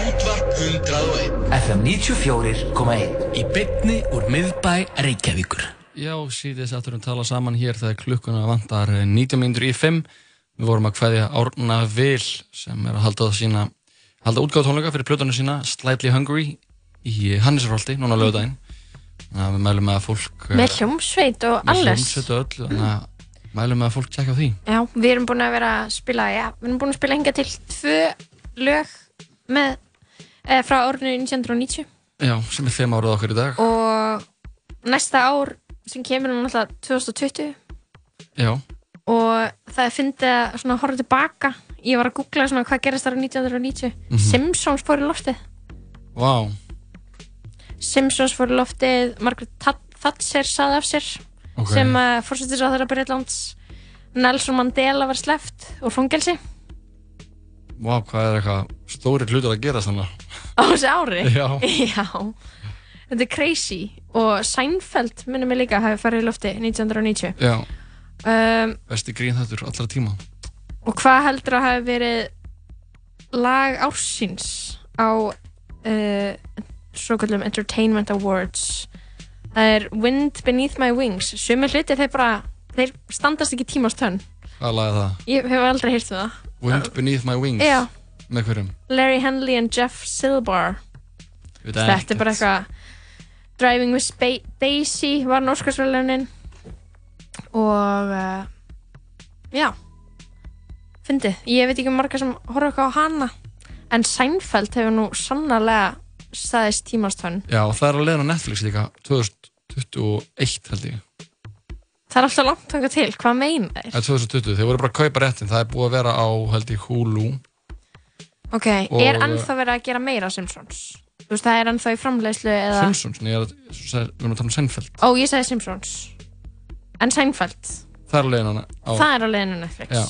Útvarp 101. FM 94.1 Í bytni úr miðbæ Reykjavíkur. Já, síðan sátturum tala saman hér þegar klukkuna vantar 19 minnur í 5. Við vorum að kveðja Árna Vil sem er að halda sína, halda útgáð tónleika fyrir plötunum sína Slightly Hungry í Hannisarholti, núna að við mælum með að fólk... Með hljómsveit og Með alles. hljómsveit og öllu, þannig að mælum að fólk tjekka á því. Já, við erum búin að vera að spila, já, við erum búin að spila hinga til tvö lög með, eh, frá árinu 1990 Já, sem er þeim árið okkar í dag. og næsta ár sem kemur er náttúrulega 2020 Já, og það er fyndið að svona horfa tilbaka. Ég var að googla svona hvað gerist þar á 1990 Mhm. Simpsons fór í loftið. Vá, Simpsons fór í loftið Margaret Th- Thatcher saði af sér Ok. sem uh, fórsettis á þeirra Breitlands Nelson Mandela var sleppt úr fangelsi vá, hvað er eitthvað stóri hlutur að gera þannig. á þessi ári Já. Já. þetta er crazy og Seinfeld minnum mig líka hafi farið í lofti 1990 Já, um, besti grín þettur allra tíma. og hvað heldur að hafi verið lag ársins á uh, svo kallum Entertainment Awards það er Wind Beneath My Wings sumir hluti þeir bara þeir standast ekki tímast tönn Hvað lagði það? ég hef aldrei heyrt um það Wind Beneath My Wings? Já. Með hverjum? Larry Henley and Jeff Silbar veit þetta ekkert. er bara eitthvað Driving with Spa Daisy var norskarsvölunin og uh, já fyndið, ég veit ekki um marga sem horfa eitthvað á hana en Seinfeld hefur nú sannarlega staðist tímastönn Já, það er að leiðin á Netflix líka 2021 held ég. Það er alltaf langt þangað til, hvað meina þeir? Það er 2020, þeir voru bara að kaupa réttin það er búið að vera á held ég Hulu. Ok, Og- er ennþá verið að gera meira Simpsons? þú veist, það er ennþá í framleiðslu eða Simpsons, en ég er að, sagði- við erum að tala um Seinfeld. Ó, ég sagði Simpsons. En Seinfeld, Það er að leiðin á, það er á leiðinu Netflix. Já.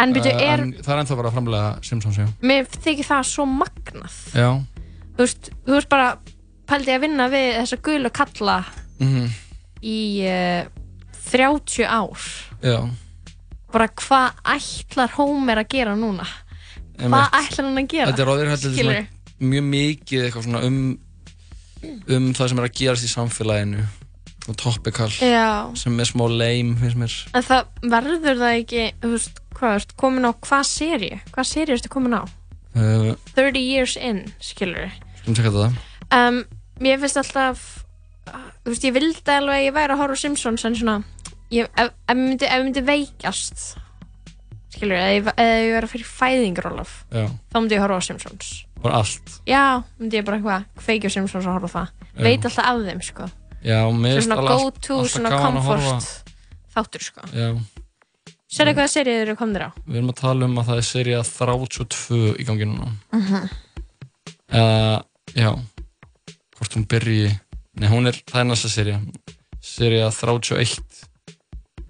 en byrju, Eh, er en Það er ennþá verið að framlega Simpsons, já. Mér þykir það svo magnað. Já, þú veist, þú veist bara pældi að vinna við þessa gulu kalla mhm, í uh, 30 ár. Já. Bara hvað ætlar Homer að gera núna? Hvað ætlar hann að gera? Þetta er svona mjög mikið eitthvað svona um um það sem er að gerast í samfélaginu og topical Já. sem er smá lame, finnst mér. En það verður það ekki veist, hvað komin á hvað seri hvað seri ertu komin á uh, 30 years in, skilur Skulum tjekka þetta. Um, mér finnst alltaf þú veist, ég vildi alveg að ég væri að horfa Simpsons en svona ég, ef, ef, ég myndi, ég myndi veikjast skilur, eða ég, ég verið að fyrir fæðingarólof þá myndi ég horfa á Simpsons. Bara allt. Já, myndi ég bara eitthvað kveikja á Simpsons og horfa það. Já. veit alltaf af þeim, sko. Já, Svo svona go to, svona að comfort þáttur, sko. Já, sérðu hvaða serið eru komnir á við erum að tala um að það er serið 32 í gangi núna Mhm. eða, já hvort hún byrji nei, hún er, það er næsta serið serið 31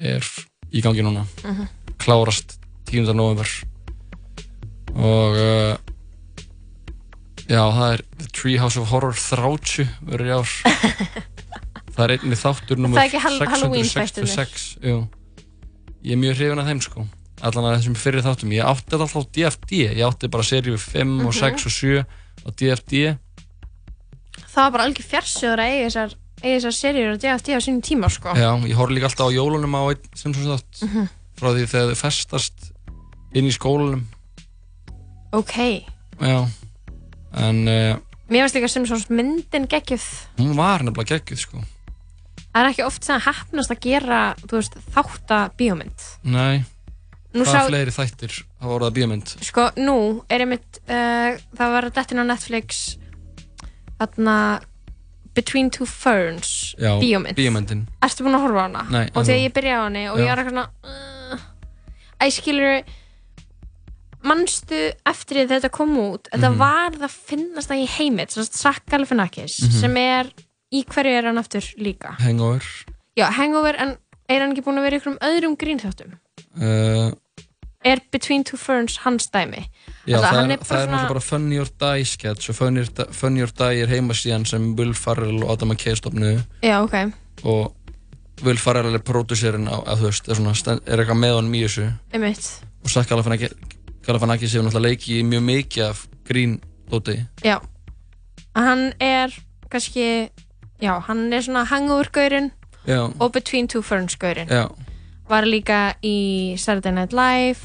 er í gangi núna Mhm. klárast 10. november og uh, já, það er The Treehouse of Horror 30 verður í ár það er einnig þáttur nummer Það er ekki Hall- Halloween 666 jú. Ég er mjög hrifin af þeim sko. Allan að þessum fyrir þáttum. Ég átti alltaf DFD ég átti bara seríu 5 og Mhm. 6 og 7 á DFD það var bara algjör fjarsjóður að eiga þessar eiga þessar serið og DFT á sínum tíma, sko. Já, ég horf líka alltaf á jólunum á einn sem svo þátt. Mhm. frá því þegar þau festast inn í skólanum. Ok. Já, en uh, mér finnst líka sem svona myndin geggjuð. hún var nefnilega geggjuð sko það er ekki oft sem hefnast að gera veist, þátta bíómynd Nei, Nú hvað sá- fleiri þættir hafa orðað bíómynd? sko, nú er einmitt uh, það var að dettin á Netflix þarna Between Two Ferns Já, bíómynd bíómyndin Erstu búin að horfa á hana? Nei, Og þegar ég byrjaði á henni og Já. ég var eitthvað svona uh, Æ, skilur Manstu eftir því þetta kom út Þetta Mhm. var það finnast það í heimit Zach Galifianakis Mhm. sem er í hverju er hann aftur líka? Hangover. Já, Hangover, en er hann ekki búin að vera í einhverjum öðrum grínþáttum? uh, Er Between Two Ferns hans dæmi? Já, Alltaf, það hann er, bara það er náttúrulega bara Funny or Die sketch og Funny Funny or Die er heimasíðan sem Will Ferrell og Adam McKay stofnuðu. Já, ok, og Will Ferrell er pródúsérinn á, að þú veist, er, svona, er eitthvað með honum í þessu. Einmitt. Og Zach Galifianakis hefur náttúrulega leikið mjög mikið af grín dóti Já, hann er kannski, já, hann er svona Hangover-gaurinn og Between Two Ferns-gaurinn var líka í Saturday Night Live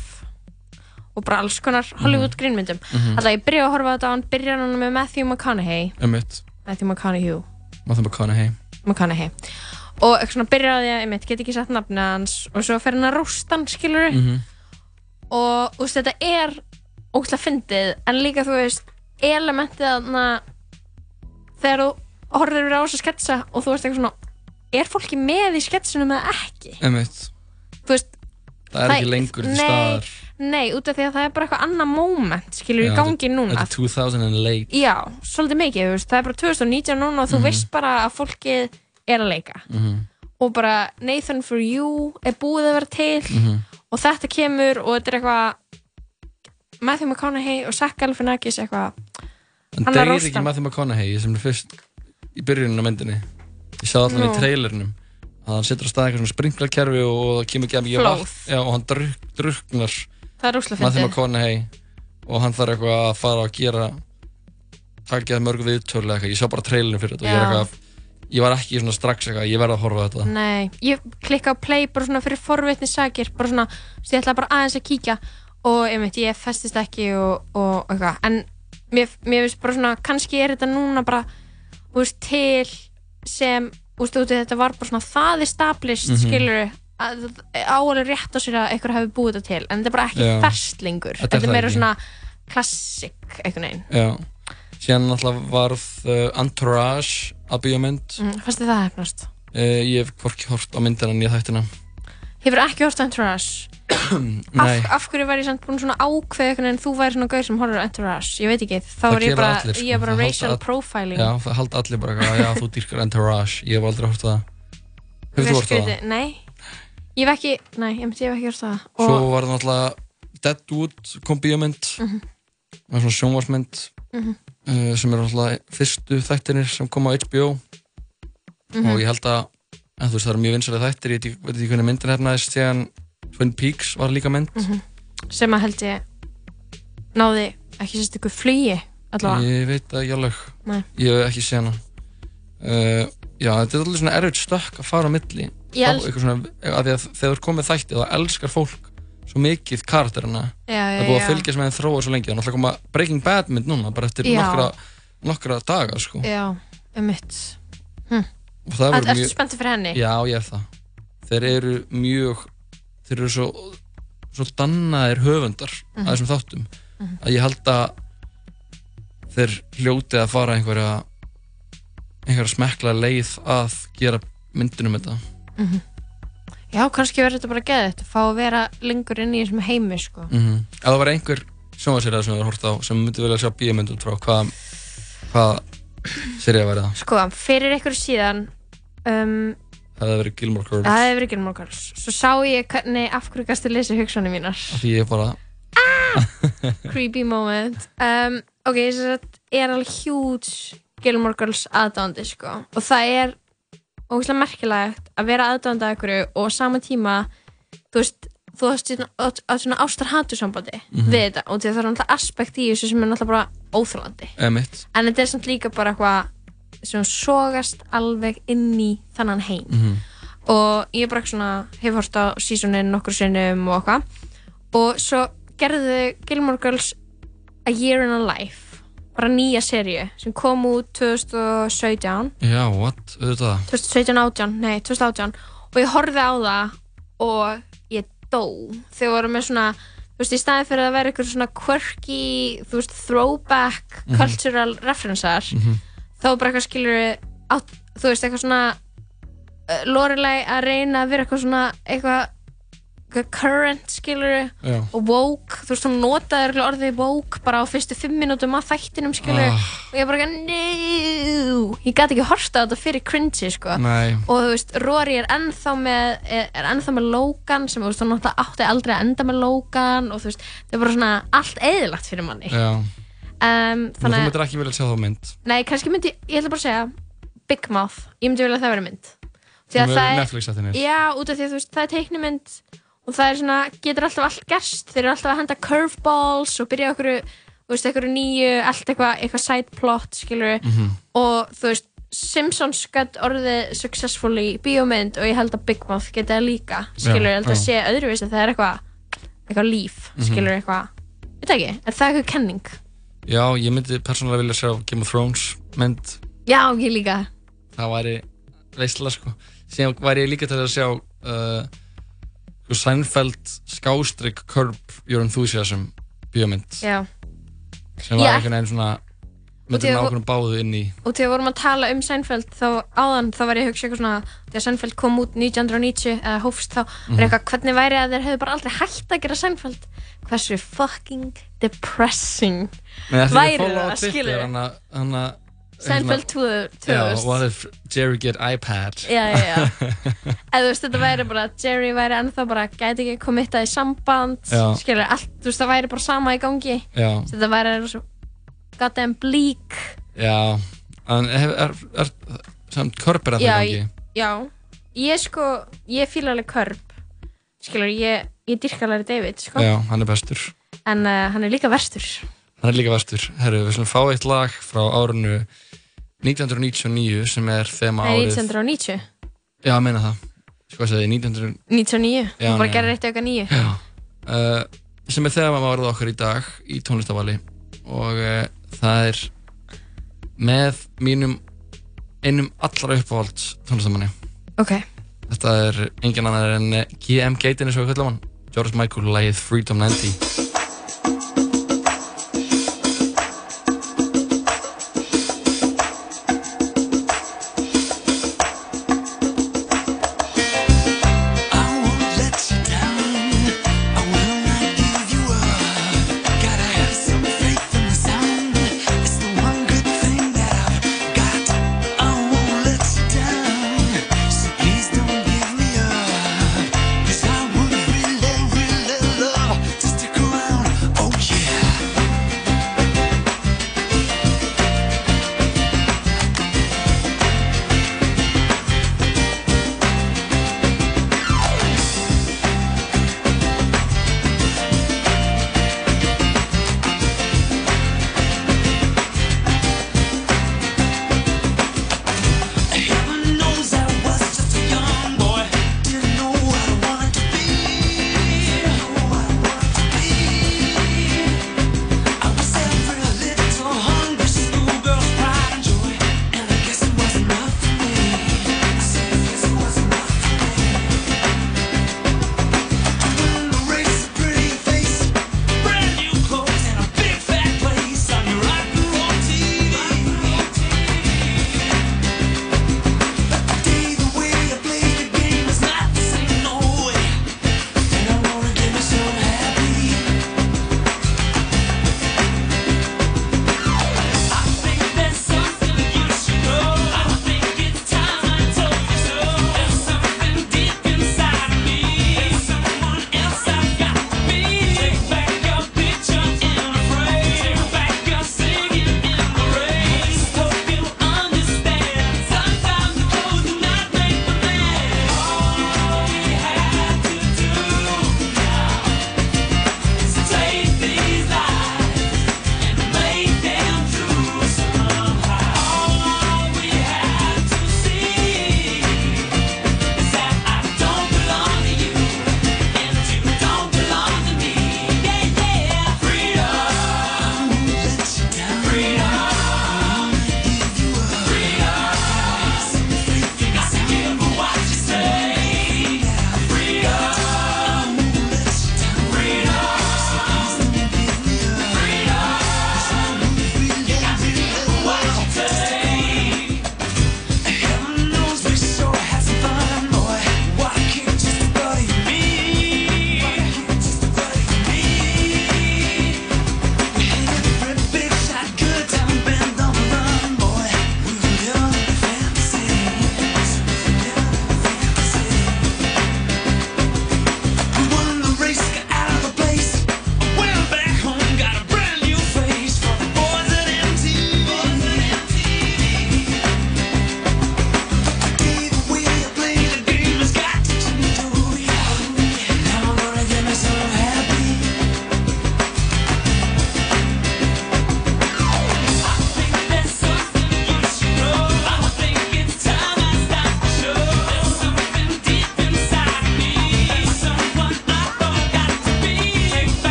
og bara alls konar Hollywood grínmyndum. Mhm. Alltaf ég byrja að horfa á þetta og hann byrjar hann með Matthew McConaughey. Emitt Matthew McConaughey. Matthew McConaughey. McConaughey. Og eitthvað svona á að ég mitt get ekki sett nafni hans og svo fer hann að rústa hann skilur Mhm. og þú veist þetta er ógæslega fyndið en líka þú veist elementið þarna þegar þú horfir á þessa sketsa og þú veist eitthvað svona er fólki með í sketsunum eða ekki emitt þú veist Það er ekki lengur til staðar Nei, út af því að það er bara eitthvað annað moment skilur Já, gangi núna Þetta er 2000 and late Já, svolítið mikið, þú veist, það er bara 2019 núna og þú Mhm. veist bara að fólkið er að leika Mhm. og bara Nathan for you er búið að vera til Mhm. og þetta kemur og þetta er eitthvað Matthew McConaughey og Zach Galifianakis eitthvað En rosta. ekki Matthew McConaughey sem er fyrst í byrjunin á myndinni. Ég sá allan Nú. í trailernum að hann setur á stað eitthvað svona sprinklarkerfi og það kemur ekki að mikið vatn Já, og hann druk, druknar. Er Matthew McConaughey. Og hann þarf eitthvað að fara að gera takja mörg viðtölu ég sá bara trailinu fyrir þetta og ég er eitthvað ég var ekki svona strax eitthvað, ég verði að horfa þetta. Nei, ég klikka á play bara svona fyrir forvitni sakir bara svona, svo ég ætla bara aðeins að kíkja og ég veit, ég festist ekki og, og eitthvað, en mér, mér finnst bara svona, kannski er þetta núna bara, veist, til sem, veist, út þetta var bara svona það established, mm Mhm. skilur að áalveg rétt á sér að einhver hafi búið þetta til, en þetta er bara ekki Já. ferslingur Þetta er meira svona klassik, einhvern veginn Já, síðan náttúrulega varð uh, Entourage að bíómynd mm, fannst þið það hefnast? uh, ég hef hvorki hort á myndina ég þættina Hefur ekki hort Entourage? Af, af hverju væri ég samt búin svona ákveð veginn þú væri svona gaur sem horfður á Entourage ég veit ekki, þá Það er ég bara, allir, sko. ég er bara racial all- profiling já, það halda allir bara já, þú dýrkar Entourage ég hef aldrei hort það Hefur þú hort það? Nei, ég hef ekki nei, ég hef ekki hort það Svo og, var það náttúrulega Deadwood kom bíómynd Mhm. Það var svona sjónvarsmynd Mhm. uh, sem er náttúrulega fyrstu þættinir sem kom á HBO Mhm. og ég held að en þú veist það eru mjög vinsalega þættir ég veit ekki- hvernig myndin hefnaðist þegar Twin Peaks var líka mynd. Mhm. sem að held ég náði ekki sérst ykkur flugi allavega. Ég veit það ekki alveg. Nei. ég hef ekki séð hana. Uh, já þetta er allir svona erfitt stökk að fara á milli. Ég eitthvað svona, að að þegar þú er komið þætti þá elskar fólk svo mikið karakterina. Það er búið að fylgjast með þeim þróa svo lengi. Það er náttúrulega koma Breaking Bad mynd núna bara eftir Já. nokkra, nokkra daga sko. já, um mitt og það verður Ertu spenntið fyrir henni? já ég er það. Þeir eru mjög þeir eru svo svo dannaðir höfundar Mhm. að þessum þáttum Mhm. að ég held að þeir hljóti að fara einhverja einhverja smekla leið að gera myndunum þetta Mhm. já, kannski verður þetta bara geðið að fá að vera lengur inn í þessum heimi sko. mm ef það var einhver sjónvarsýrið sem þú hefur hort á sem myndi vilja sjá bíomund út frá hvað hvað sérið væri það sko, fyrir ykkur síðan um, það hefði verið Gilmore Girls. Það hefur ekki Gilmore Girls. Svo sá ég hvernig af hverju gæstu lesa hugsanir mínar. Því ég bara creepy moment. Um, ok, að er alveg huge Gilmore Girls aðdándi sko. og það er ógeðslega merkilegt að vera aðdándi að ykkur og sama tíma þú veist, þú veist svona, ástar-hatu sambandi Mhm. við þetta. Og það er náttúrulega aspekt í þessu sem er náttúrulega bara emitt en þetta er samt líka bara eitthvað sem sogast alveg inn í þannan heim Mhm. og ég bara svona hef hort á seasonin nokkur sinnum og eitthvað og svo gerðu Gilmore Girls A Year in a Life bara nýja seríu sem kom út 2017 Já, what? Auðvitað 2017, 18, nei 2018 og ég horfði á það og ég dó þegar voru með svona þú veist, í staði fyrir að vera eitthvað svona quirky, þú veist, throwback Mhm. cultural referensar Mhm. Þá bara eitthvað skilur þú veist, eitthvað svona uh, Lorelei að reyna að vera eitthvað svona eitthvað, eitthvað current skilur Já. og woke, þú veist, notaði örugglega orðið woke bara á fyrstu fimm mínútum af þættinum skilur Ah. og ég bara no ég gæti ekki horta á þetta fyrir cringy sko Nei. og þú veist, Rory er ennþá með er, ennþá með Logan sem þú veist, hún náttúrulega átti aldrei að enda með Logan og þú veist, það er bara svona allt eðilagt fyrir manni Já um, Þannig þannig þú að, myndir ekki vilja sjá þá mynd nei, kannski myndi ég ætla bara að segja Big Mouth, ég myndi vilja að það vera mynd að er það er Netflix þættirnir. já, út af því að þú veist, það er teiknumynd og það er svona, getur alltaf allt gerst þeir eru alltaf að henda curveballs og byrja okkur, þú veist, okkur nýju allt eitthvað, eitthvað side plot, skilur Mhm. og þú veist Simpsons gætt orðið successfully bíómynd og ég held að Big Mouth geti það líka skilur, ég held að sé öðruvísi það er eitthvað eitthvað líf, Mhm. skilur er það eitthvað? Já, ég myndi persónulega vilja sjá Game of Thrones mynd. Já, ég líka. Það væri veistla sko. Síðan væri ég líka til að sjá uh, sko, Seinfeld skástrík Curb Your Enthusiasm bíómynd. Já, sem var einhvern veginn svona Og því myndir að- ná okkur báðu inn í og þegar vorum að tala um Seinfeld þá áðan, þá var ég að hugsa eitthvað svona þegar Seinfeld kom út 1990 eða hófst þá, Mhm. var eitthvað hvernig væri að þeir hefðu bara aldrei hægt að gera Seinfeld hversu fucking depressing þetta væri er það, skilur hann að hann að Seinfeld 2000 Já, what if Jerry get iPad Já, já, já. eða þú veist, þetta væri bara Jerry væri ennþá bara, gæti ekki komittað í samband skilur, allt, þú veist, það væri bara sama í gangi Já. þetta væri svo goddamn bleak. Já, en er, er, er samt er að það gangi já, ég sko ég fíla alveg Curb skilur, ég, ég dyrka alveg David sko. Já, hann er bestur. En uh, hann er líka verstur. Hann er líka vestur. Herru, við slum fá eitt lag frá árinu 1999 sem er þema árið... 1990 Já, ég meina það. Sko að segja, 1900... 99, Já, hún bara gerir eitt auka nýju Já. Uh, sem er þema árið okkar í dag í tónlistavali og uh, það er með mínum einum allra uppáhalds tónlistamanni. ok, Þetta er engin annar en GM Gaten eins og við kallum hann. George Michael, lagið Freedom 90.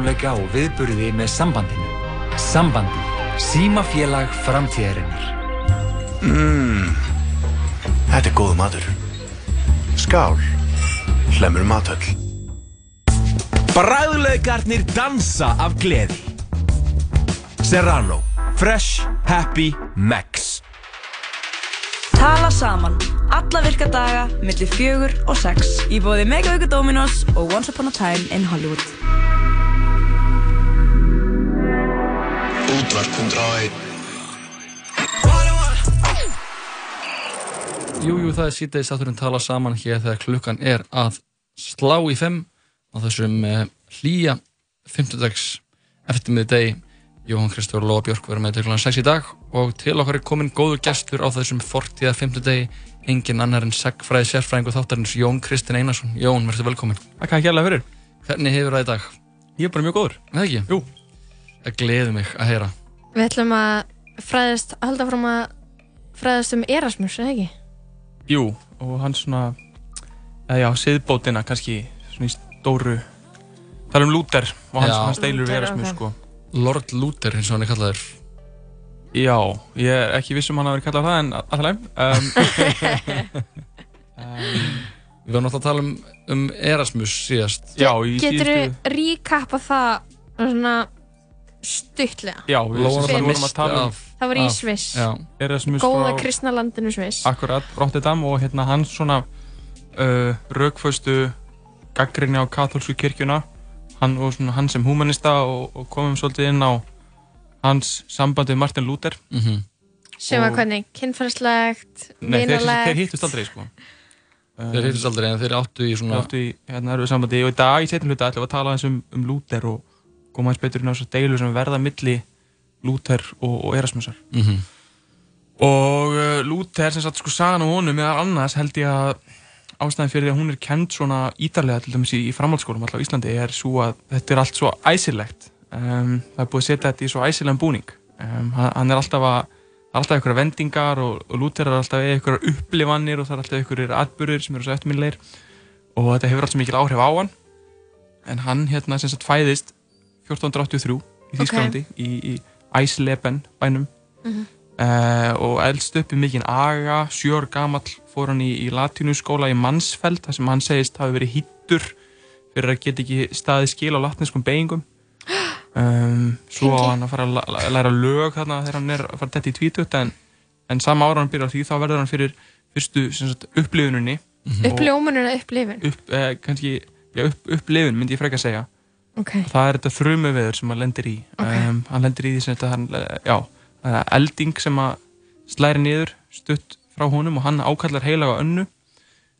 tónleika og viðburði með sambandinu. Sambandi. Símafélag framtíðarinnar. Mmm, þetta er góð matur. Skál, hlemur matöll. Bræðulegarnir dansa af gleði. Serrano. Fresh, happy, max. Tala saman. Alla virka daga, millir fjögur og sex. Í bóði Megavíku Dominos og Once Upon a Time in Hollywood. Jú, jú, það er síðdeis átturinn tala saman hér þegar klukkan er að slá í fimm á þessum uh, hlýja 50 eftirmiði degi Jóhann Kristóður Lóa Björk verður með til kl. 6 í dag og til okkar er komin góður gestur á þessum fortíða 50 degi engin annar en segfræði sérfræðingu þáttarins Jón Kristinn Einarsson Jón, verður velkomin Takk að kjærlega fyrir Hvernig hefur það í dag? Ég er bara mjög góður Það ekki? Jú Það gleður mig að heyra Við ætlum að fræðast, halda fram að fræðast um Erasmus, eða ekki? Jú, og hann svona eða já, siðbótina kannski svona í stóru tala um Luther og hans, hans deilur við Erasmus ok. sko. Lord Luther eins og hann er kallaður. Já, ég er ekki viss um hann að vera kallað það en alltaf leið um, Við varum náttúrulega að tala um, um Erasmus síðast. Já, í Getur þú ríkappa það svona stuttlega? Já, við vorum að tala um Það var í Sviss. Góða kristna landinu Sviss. Akkurat, Rotterdam og hérna hans svona uh, raukföstu gaggrinni á katholsku kirkjuna hann og svona hann sem humanista og, og komum svolítið inn á hans sambandi við Martin Luther Mhm. Sem var hvernig? Kynferðslegt, Nei, þeir, þeir hittust aldrei sko Þeir hittust aldrei en þeir áttu í svona Þeir áttu í hérna erfið sambandi og í dag í setjum hluta ætlum við að tala aðeins um, um Luther og koma aðeins betur inn á þessar deilu sem verða milli Luther og, og Erasmusar. Mhm. og uh, Luther sem sagt sko sagan á honum meðal annars held ég að ástæðin fyrir því að hún er kend svona ítarlega til dæmis í, í framhaldsskólum alltaf á Íslandi er svo að þetta er allt svo æsilegt. Um, það er búið að setja þetta í svo æsilegan búning. Um, hann, hann er alltaf að það er alltaf einhverja vendingar og, og Luther er alltaf einhverja upplifanir og það er alltaf einhverjir atbyrðir sem eru svo eftirminleir og þetta hefur alltaf mikil áhrif á hann. En hann hérna sem sagt fæðist 1483 í Þýskalandi í, í Eisleben bænum. Mhm. uh, og eldst upp í mikinn aga, sjö ár gamall fór hann í, í latínuskóla í Mansfeld þar sem hann segist hafi verið hýttur fyrir að geta ekki staðið skil á latneskum beigingum um, svo á hann að fara að læra lög þarna þegar hann er að fara þetta í tvítut en, en sama ára hann byrjar því þá verður hann fyrir fyrstu sagt, upplifuninni. Uppljómunir eða upplifun? upp, eh, kannski, já, upp, upplifun myndi ég frekar segja Ok. og það er þetta þrumu veður sem hann lendir í um, hann lendir í því sem þetta hann, eh, já, það er elding sem að slæri niður stutt frá honum og hann ákallar heilaga önnu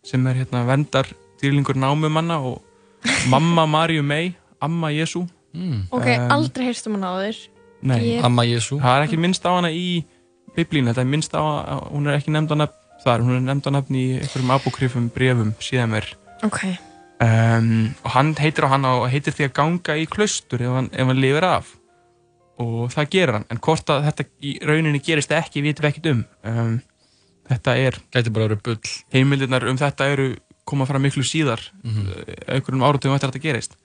sem er hérna verndar dýrlingur námumanna og mamma Marju May amma Jésu mm. Ok, aldrei heyrst um hann áður. Nei, Ég- Amma Jésu það er ekki minnst á hana í biblínu, þetta er minnst á að hún er ekki nefnd á nafn þar, hún er nefnd á nafn í einhverjum apokryfum brefum síðan mér Ok. Um, og hann heitir á hann og heitir því að ganga í klaustur ef hann, ef hann lifir af. Og það gerir hann, en hvort að þetta í rauninni gerist ekki, vitum við ekkert um. Um, þetta er gæti bara verið bull. heimildirnar um þetta eru koma fram miklu síðar Mhm. uh, einhverjum áratugum eftir að þetta gerist.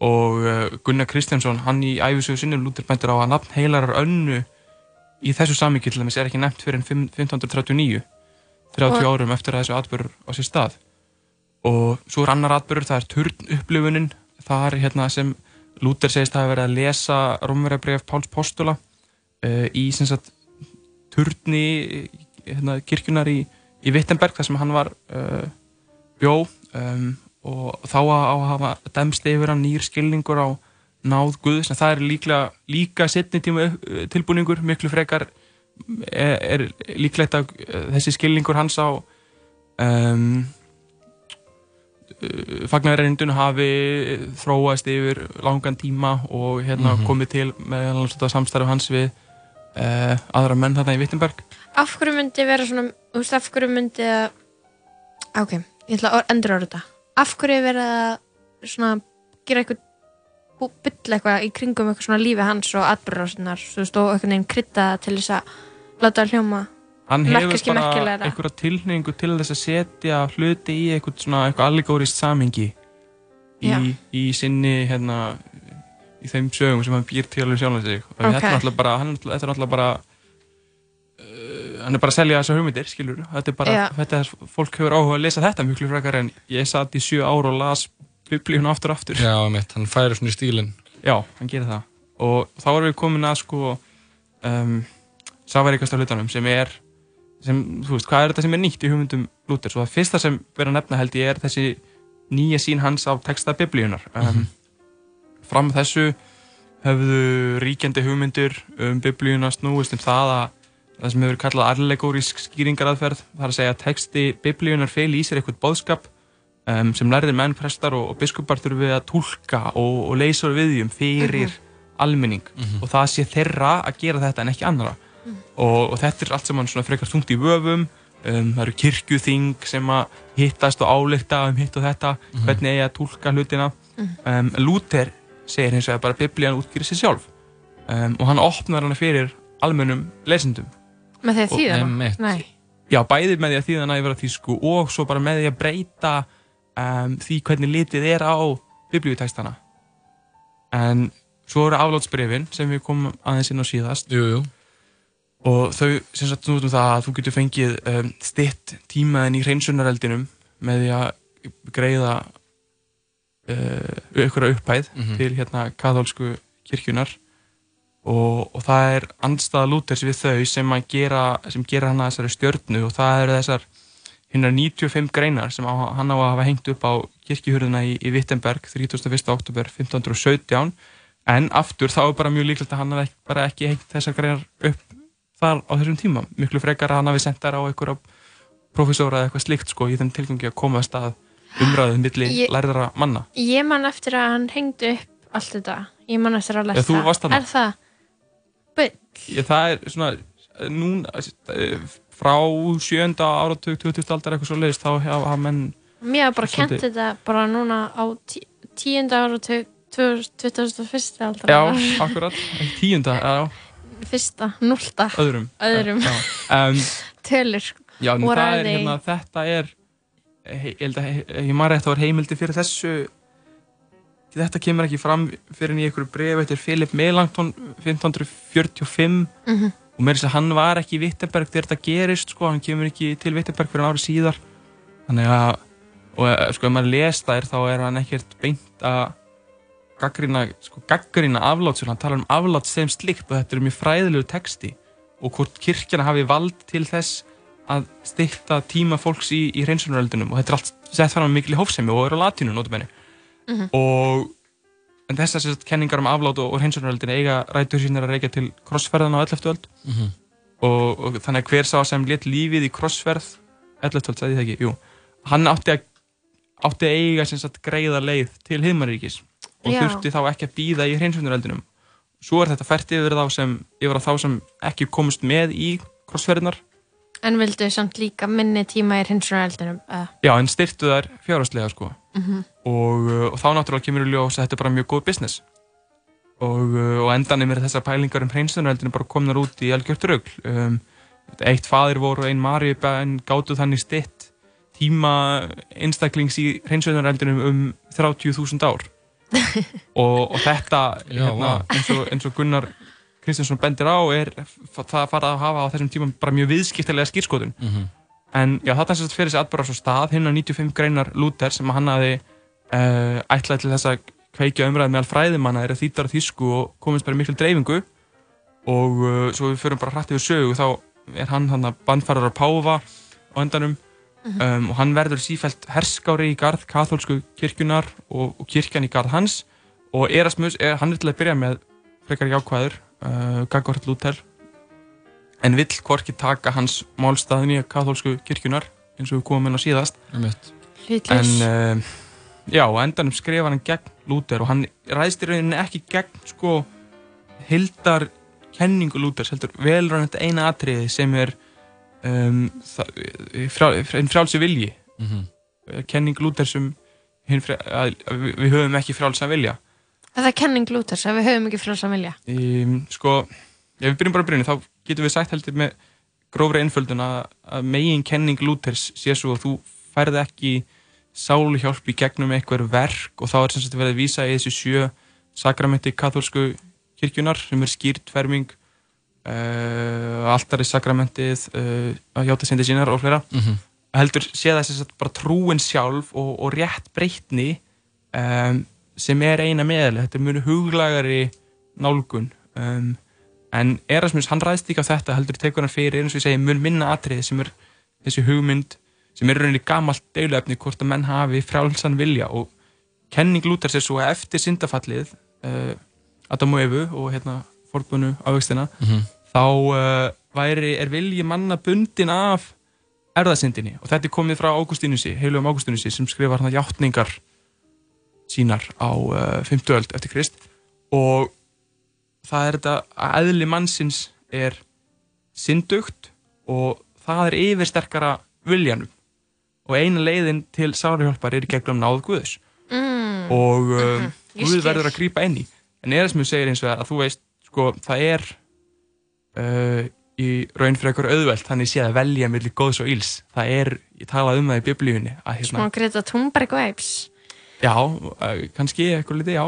Og uh, Gunnar Kristjánsson hann í æfisögu sinni Lúther bendur á að nafn heilarar önnu í þessu samíki til dæmis er ekki nefnt fyrir 1539 30 Og- árum eftir að þessu atbyrður á sér stað og svo er annar atbyrður, það er turn upplifunin það er hérna sem Lúther segist að hafa verið að lesa Rómverjabref Páls Postula uh, í sem sagt turni hérna, kirkjunar í, í Wittenberg þar sem hann var uh, bjó. Um, og þá að, að hafa dæmst yfir hann nýr skilningur á náð Guðs. En það er líklega líka setni tíma upp- tilbúningur miklu frekar er, er líklegt að þessi skilningur hans á um, fagnarreindun hafi þróast yfir langan tíma og hérna Mhm. komið til með samstarf hans við uh, aðra menn þarna í Wittenberg Af hverju myndi vera svona, þú veist, af hverju myndi að, ok, ég ætla að endur ára þetta. Af hverju er verið að svona gera eitthvað, bylla eitthvað í kringum eitthvað svona lífi hans og veist, og eitthvað krydda það til þess að láta hljóma hann hefur bara einhverja tilhneyingu til þess að setja hluti í eitthvað svona eitthvað allegórist samhengi í, í sinni hérna, í þeim sögum sem hann býr til alveg sjálfan sig. Og Ok. þetta er náttúrulega bara, hann, er náttúrulega- þetta er náttúrulega bara uh, hann er bara að selja þessar hugmyndir skilur, þetta er bara, Já. þetta er, fólk hefur áhuga að lesa þetta mjög frekar en ég satt í sjö ár og las biblíun aftur og aftur. Já, mitt, hann færi svona í stílinn. Já, hann gerir það. Og þá erum við komin að sko um, sáveríkasta hlutanum sem er sem, þú veist, hvað er þetta sem er nýtt í hugmyndum Lúthers? Og það fyrsta sem verður að nefna held ég er þessi nýja sín hans á texta biblíunar um, fram að þessu höfðu ríkjandi hugmyndir um biblíuna snúist um það að það sem hefur kallað allegórisk skýringaraðferð það er að segja að texti biblíunar fel í sér eitthvað bóðskap um, sem lærðir menn, prestar og, og biskupar þurfum við að tólka og, og leysa úr viðjum fyrir almenning. Og það sé þeirra að gera þetta en ekki annara og, og þetta er allt saman svona frekar þungt í vöfum um, það eru kirkjuþing sem að hittast og álekta um hitt og þetta Mhm. hvernig eigi að tólka hlutina um, Luther segir hins vegar bara að biblían útgýri sig sjálf um, og hann opnar hana fyrir almennum lesendum Með því að þýða. Nei. Já, bæði með því að þýða yfir að þýsku og svo bara með því að breyta um, því hvernig litið er á biblíutextana en svo eru aflátsbrefin sem við komum aðeins inn á síðast jú, jú. Og þau sem sagt nú um það að þú getur fengið um, stitt tímaðin í hreinsunareldinum með því að greiða uh, aukvara upphæð Mhm. til hérna kathólsku kirkjunar og, og það er andstaða Lúthers við þau sem að gera sem gera hana þessari stjörnu og það eru þessar hinnar 95 greinar sem á, hann á að hafa hengt upp á kirkjuhurðina í, í Wittenberg 31. oktober 1517 en aftur þá er bara mjög líklegt að hann bara ekki hengt þessar greinar upp þar á þessum tíma miklu frekar að hann hafi sendt þær á einhverja profesóra eða eitthvað slíkt sko í þeim tilgangi að koma að stað umræðið milli Ég- lærðara manna Ég man eftir að hann hengdi upp allt þetta Ég man eftir að varst þarna. Er það? Bull Ég, það er svona núna frá sjönda áratug 20. aldar eitthvað svo leiðist þá hafa menn Mér hef bara kent þetta bara núna á tí, tíunda ára 2001. aldar Já, akkurat, tíunda já, Fyrsta, núlta. Öðrum. Öðrum. Um, Tölur. Já, það er hérna, þetta er ég ég maður rétt að var heimildi fyrir þessu þetta kemur ekki fram fyrir en í einhverju bref eftir Philip Melanchthon 1545 Mhm. og með þess að hann var ekki í Wittenberg þegar þetta gerist, sko, hann kemur ekki til Wittenberg fyrir ári síðar. Þannig að, og eh, sko, ef maður les þær þá er hann ekkert beint að gaggrina, sko, gaggrina aflátsur, hann talar um afláts sem slikt og þetta er mjög fræðilegu texti og hvort kirkjana hafi vald til þess að styrta tíma fólks í, í hreinsunaröldunum og þetta er allt sett fram með mikil hófsemi og er á latínu notabenni Mhm. og en þessar sérst kenningar um aflát og, og hreinsunaröldin eiga rætur sínar að reykja til krossferðana á 11. öld Mhm. og, og þannig að hver sá sem let lífið í krossferð 11. öld, sagði ég það ekki, jú hann átti að átti að eiga sem sagt greiða leið til heimaríkis og Já. þurfti þá ekki að býða í hreinsunaröldunum svo er þetta fært yfir yfir þá sem ekki komust með í krossferðinar En vildu samt líka minni tíma í hinsunareldinum uh, Já, en styrtu þær fjárhagslega sko. Mhm. og, uh, og þá náttúrulega kemur í ljós að þetta er bara mjög góð business. Og, uh, og endanum er þessar pælingar um hreinsunaröldinu bara komnar út í algjört rögl um, eitt faðir voru og ein Maríu en gátu þannig stytt tíma einstaklings í hreinsunaröldinu um 30.000 ár og, og þetta Já, hérna, eins, og, eins og Gunnar Kristjánsson bendir á er það farið að hafa á þessum tíma bara mjög viðskiptilega skýrskotun Mhm. En já, þetta er fyrir þessi atbyrðar svo stað, hinn 95 greinar Luther sem hann hafi uh, ætlað til þess að kveikja umræði meðal fræðimanna er að þýttar á þýsku og komist bara miklu dreifingu. Og uh, svo við förum bara hrætt yfir sögu þá er hann hann að bandfærar á Páfa á endanum um, og hann verður sífælt herskári í garð katholsku kirkjunar og, og kirkjan í garð hans og Erasmus, er, hann er til að byrja með frekar jákvæður, uh, Gagvart Luther en vill hvorki taka hans málstaðin í katholsku kirkjunar eins og við komum inn á síðast. Hlutlaus. en uh, já, endanum skrifa hann gegn Lúther og hann ræðst í rauninni ekki gegn sko hildar kenningu Lúthers heldur velrænandi eina atriði sem er um, frjál, frjál, frjálsi vilji. Mhm. Eh, kenning Lúthers um frjál, að, að við, höfum ekki frjálsa vilja. Það er kenning Lúthers að við höfum ekki frjálsa vilja? Um, sko, ef við byrjum bara að byrjun þá getum við sagt heldur með grófri einföldun að, að megin kenning Lúthers sé svo að þú færði ekki sáluhjálp í gegnum einhver verk og þá er sem sagt verið að vísa í þessu sjö sakramenti katholsku kirkjunar sem er skýrt ferming uh, altari sakramentið uh, að hjáta sindi sínar og fleira Mhm. heldur sé það sagt bara trúin sjálf og, og rétt breytni um, sem er eina meðal þetta er mjög huglagari nálgun um, en Erasmus hann ræðst ekki á þetta heldur tekur hann fyrir eins og ég segi mjög minna atriði sem er þessi hugmynd sem er rauninni gamalt deilöfni hvort að menn hafi frjálsan vilja og kenning Lúthers er svo eftir syndafallið uh, Adam og Evu og hérna forbunu ávextina Mhm. Þá uh, væri, er vilji manna bundin af erðasyndinni og þetta er komið frá Ágústínusi, heilugum Ágústínusi sem skrifar hann hjáttningar sínar á uh, 50 öld eftir Krist. Og það er þetta að eðli mannsins er syndugt og það er yfirsterkara viljanum. Og eina leiðin til sárihjálpar er gegnum náð Guðs. Mm. og uh, Mhm, ég Guð verður að grípa inn í. En Erasmus segir eins og það að þú veist sko, það er uh, í raun fyrir ekkur auðvelt þannig sé að velja millir góðs og íls það er, ég talaði um það í biblíunni að Smá hérna, Greta Thunberg vibes. Já, uh, kannski eitthvað litið já.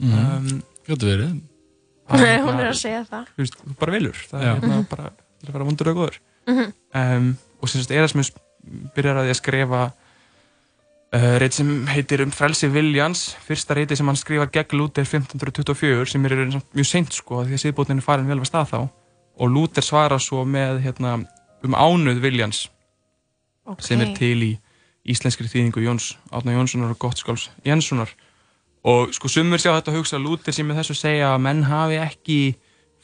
Mhm. um, Gjötu verið. Nei, hún er að segja það. Þú veist, þú bara velur. Það Já. er hérna bara að fara vondur og góður. Mhm. um, og sem sagt Erasmus byrjar að því að skrifa uh, reit sem heitir um frelsi Viljans fyrsta reiti sem hann skrifar gegn Luther 1524 sem er í raun samt mjög seint sko því að síðbótin er farin vel við stað þá og Luther svarar svo með hérna, um ánuð Viljans Ok. sem er til í íslenskri þýðingu Jóns Átna Jónssonar og Gottskálls Jenssonar og sko sumur sjá þetta að hugsa að Luther sem með þessu segja að menn hafi ekki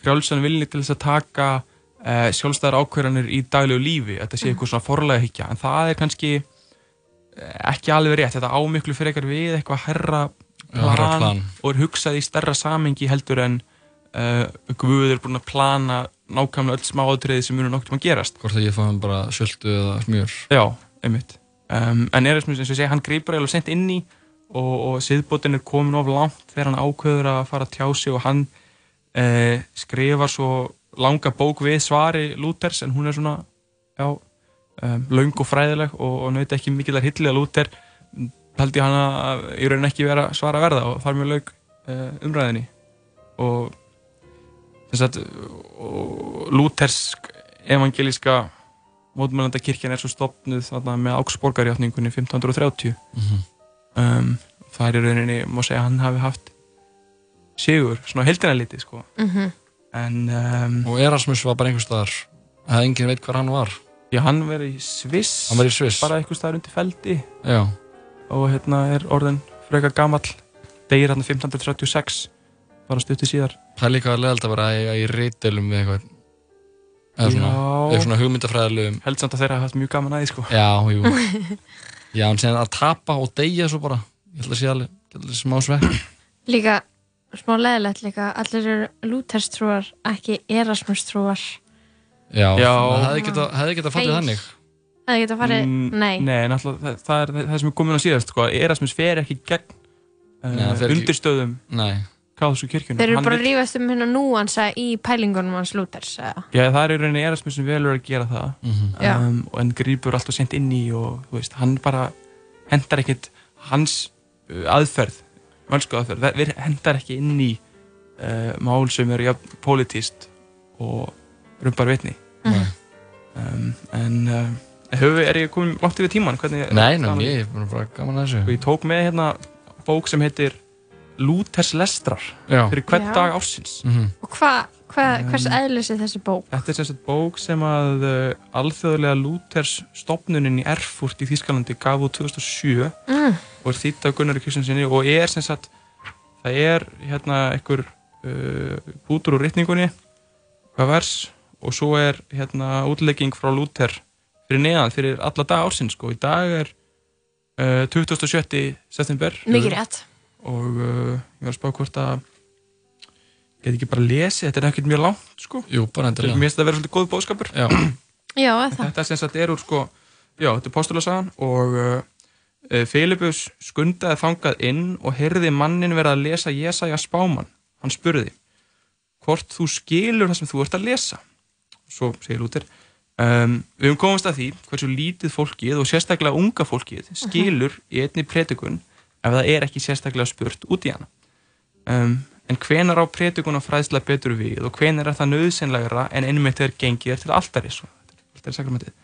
frjálsan vilni til þess að taka uh, sjálfstæðar ákverðanir í daglegu lífi þetta sé eitthvað svona forlega higgja en það er kannski eh, ekki alveg rétt þetta ámiklu fyrir eitthvað við eitthvað herra plan, hærra plan. og er hugsað í stærra samengi heldur en uh, Guð er búin að plana nákvæmlega öll smáatriði sem munu nokkuð að gerast. Hvort að ég fáum bara söldu eða smjör? Já, einmitt. Um, En Erasmus, eins og ég segi, hann grýpar eða sent inn í og, og siðbótin er komin of langt þegar hann ákveður að fara að tjá sig og hann uh, skrifar svo langa bók við svari Lúthers en hún er svona já, um, löng og fræðileg og, og nauti ekki mikillar hilli að Lúther held ég hann að í raunin ekki vera svara verða og þar mjög laug uh, umræðinni og þess að og Lúthersk evangelíska mótmælanda kirkjan er svo stopnuð þarna með Augsborgarjátningunni 1530 Mhm. um, það er í rauninni má segja hann hafi haft sigur, svona heldina liti sko. Mhm. en um, Og Erasmus var bara einhver staðar að enginn veit hvar hann var. Já, hann verið í Sviss. Hann var í Sviss. Bara einhver staðar undir feldi. Já, og hérna er orðin frekar gamall. Degir hann 1536 bara stutti síðar. Það er líka að leðalt að vera í, í reytelum við eitthvað. Eða svona, eða svona hugmyndafræðilegum. Held samt að þeirra haft mjög gaman að því sko. Já, jú. Já, en síðan að tapa og deyja svo bara. Ég held að sé alveg, smá svekk. Líka smá leðilegt líka allir eru Lúthers trúar ekki Erasmus trúar Já, Já. það hefði geta, hefði geta fallið Hey. þannig. Það geta farið, Mm, nei. Nei, alltaf, það, það er það sem er komin á síðast sko, að Erasmus fer ekki gegn uh, Nei, hann fer ekki- undirstöðum. Nei. Káðsku kirkjunum Þeir eru Hann bara að rífast um hérna núansa í pælingunum hans Lúthers eða? Já, það er í rauninni Erasmus sem velur að gera það Mhm. Já. um, og en grípur alltaf sent inn í og þú veist, hann bara hendar ekkit hans uh, aðferð mölsku aðferð, ver- hendar ekki inn í uh, mál sem eru ja, politíst og rumbar vitni Nei. um, en uh, höfu, er ég komin langt yfir tíman? Hvernig, Nei, ná, ég er bara- bara gaman að þessu og ég tók með hérna bók sem heitir Lúthers lestrar Já. fyrir hvern Já. dag ársins Mhm. Og hvað, hva, hvers Um, eðlis er þessi bók? Þetta er sem sagt bók sem að uh, alþjóðlega Lúthers stopnunin í Erfurt í Þýskalandi gaf út 2007 Mm. og er þýtt af Gunnari Kristjansinni og er sem sagt það er hérna einhver uh, bútur úr rytningunni hvað vers og svo er hérna útlegging frá Lúther fyrir neðan fyrir alla dag ársins sko. í dag er uh, 27. september Mikið rétt og uh, ég var að spá hvort að get ekki bara lesið, þetta er ekkert mjög langt sko. Jú, bara endilega. Mér finnst þetta að vera svolítið góð bóðskapur Já, Já, það Þetta sem sagt er úr sko Já, þetta er postulasagan og uh, uh, Filipus skundaði þangað inn og heyrði mannin verið að lesa Jesaja spáman. Hann spurði hvort þú skilur það sem þú ert að lesa. Svo segir Lúter um, Við höfum komast að því hversu lítið fólkið og sérstaklega unga fólkið skilur í einni predikun ef það er ekki sérstaklega spurt út í hana. um, en hvenar á prétikun og fræðsla betur við og hvenar er það nöðsynlegra en einmitt þegar gengið er til altarissakramentið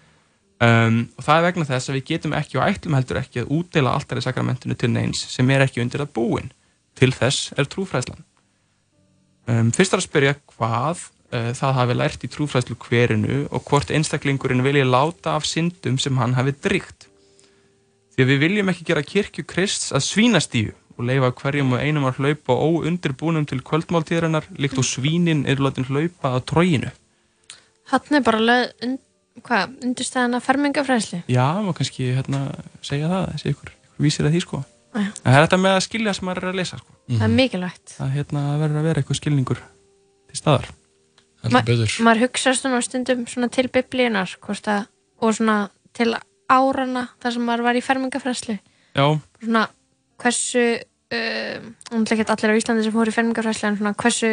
um, og það er vegna þess að við getum ekki og ætlum heldur ekki að útdeila altarissakramentinu til neins sem er ekki undir að búin. Til þess er trúfræðslan. Um, fyrst er að spyrja hvað uh, það hafi lært í trúfræðslu hverinu og hvort einstaklingurinn vilji láta af syndum sem hann hafi drygt því að við viljum ekki gera kirkju Krists að svínastíu og leifa hverjum og einum að hlaupa óundirbúnum til kvöldmáltíðarinnar líkt og svínin er látin hlaupa á tróginu. Hann er bara lög, und, undirstæðan að fermingafræðslu Já, maður kannski hérna, segja það, þessi ykkur, ykkur vísir að því sko. Já. En það er þetta með að skilja sem maður er að lesa sko. Það er mikilvægt Það hérna, verður að vera eitthvað skilningur til staðar. Ma maður hugsa svona stundum svona til biblíunar að, og svona til árana þar sem maður var í fermingafræðslu Já, svona hversu um, ekki allir á Íslandi sem fór í fermingafræðslu en svona hversu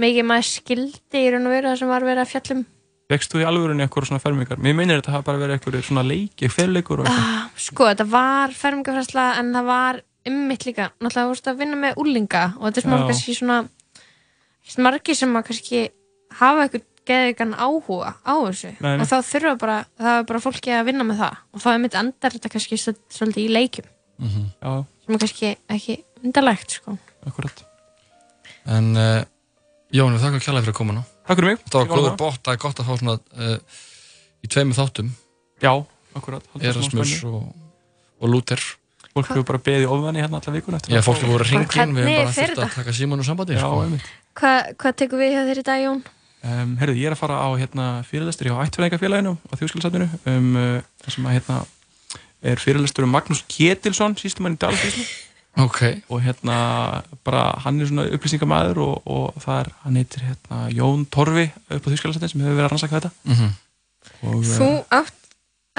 mikið maður skildi í raun og veru það sem var verið að fjallum vekst þú í alvörunni eitthvað svona fermingar? Mér meinir þetta hafa bara verið eitthvað svona leiki, ferleikur og eitthvað. ah, sko þetta var fermingafræðsla en það var ymmitt líka náttúrulega þú veist að vinna með úlinga og þetta er svona margir sem að kannski hafa eitthvað geðvikan áhuga á þessu Nei, og þá þurfa bara, það er bara fólki að vinna með það og þá er mitt endar þetta kannski svol- svolítið í leikjum Já, sem er kannski ekki undarlegt sko. akkurat. En uh, Jón, við þakka kjærlega fyrir að koma nú. Takk fyrir mig. Það var góður bótt, það er gott að fá svona uh, í tveimur þáttum. Já, akkurat. Halda Erasmus og, og Luther. Fólk hefur bara beðið ofan í hérna alla vikuna. Já, fólk hefur voru að ringin, við hefum bara þurft að taka síman og sambandi. Já, sko. einmitt. Hva, hvað tekur við hjá þér í dag Jón? Um, herðu, ég er að fara á hérna, fyrirlestur hjá ættfæðingafélaginu á þjóðskilsatinu um, uh, þar sem að hérna, er fyrirlestur um Magnús Ketilsson, sístumann í Dalsvíslu Ok. og hérna bara hann er svona upplýsingamæður og, og það er, hann heitir hérna Jón Torfi upp á þjóðskilsatinu sem hefur verið að rannsaka þetta Mhm. og Þú átt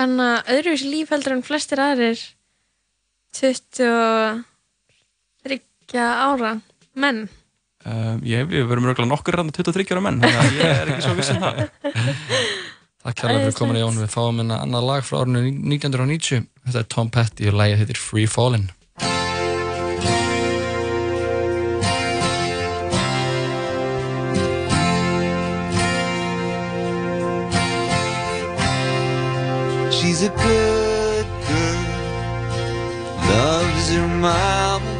enna öðruvísi líf heldur en flestir aðrir 23 ára menn um, ég, við verum örgulega nokkur rann 23 ára menn, þannig að ég er ekki svo viss um það Takk kjærlega fyrir komin Jón, við fáum hérna annað lag frá árinu 1990. Þetta er Tom Petty og lagið heitir Free Fallin'. She's a good girl, loves her mama,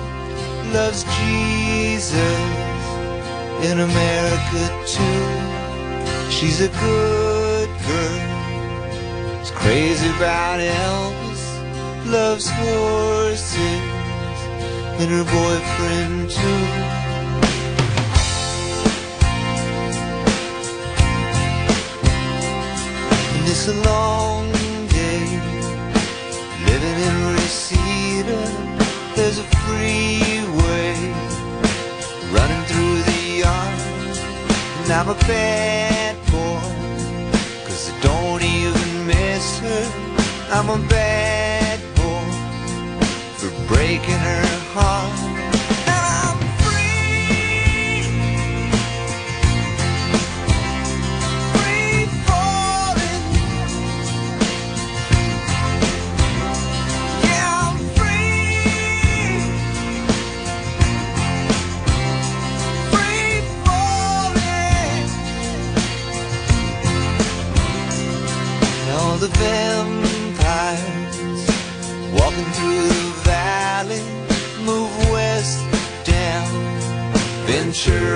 loves Jesus in America too. She's a good girl, is crazy about Elvis, loves horses and her boyfriend too. And it's a long day living in Reseda. There's a freeway running through. And I'm a bad boy, cause I don't even miss her. I'm a bad boy for breaking her heart. sure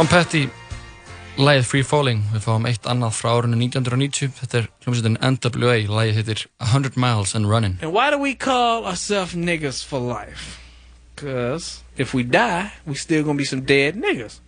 Tom Petty, lægið Free Falling. Við fáum eitt annað frá árunni 1990. Þetta er hljómsveitin NWA. Lægið heitir 100 Miles and Running. And why do we call ourselves niggas for life? Because if we die, we still gonna be some dead niggas.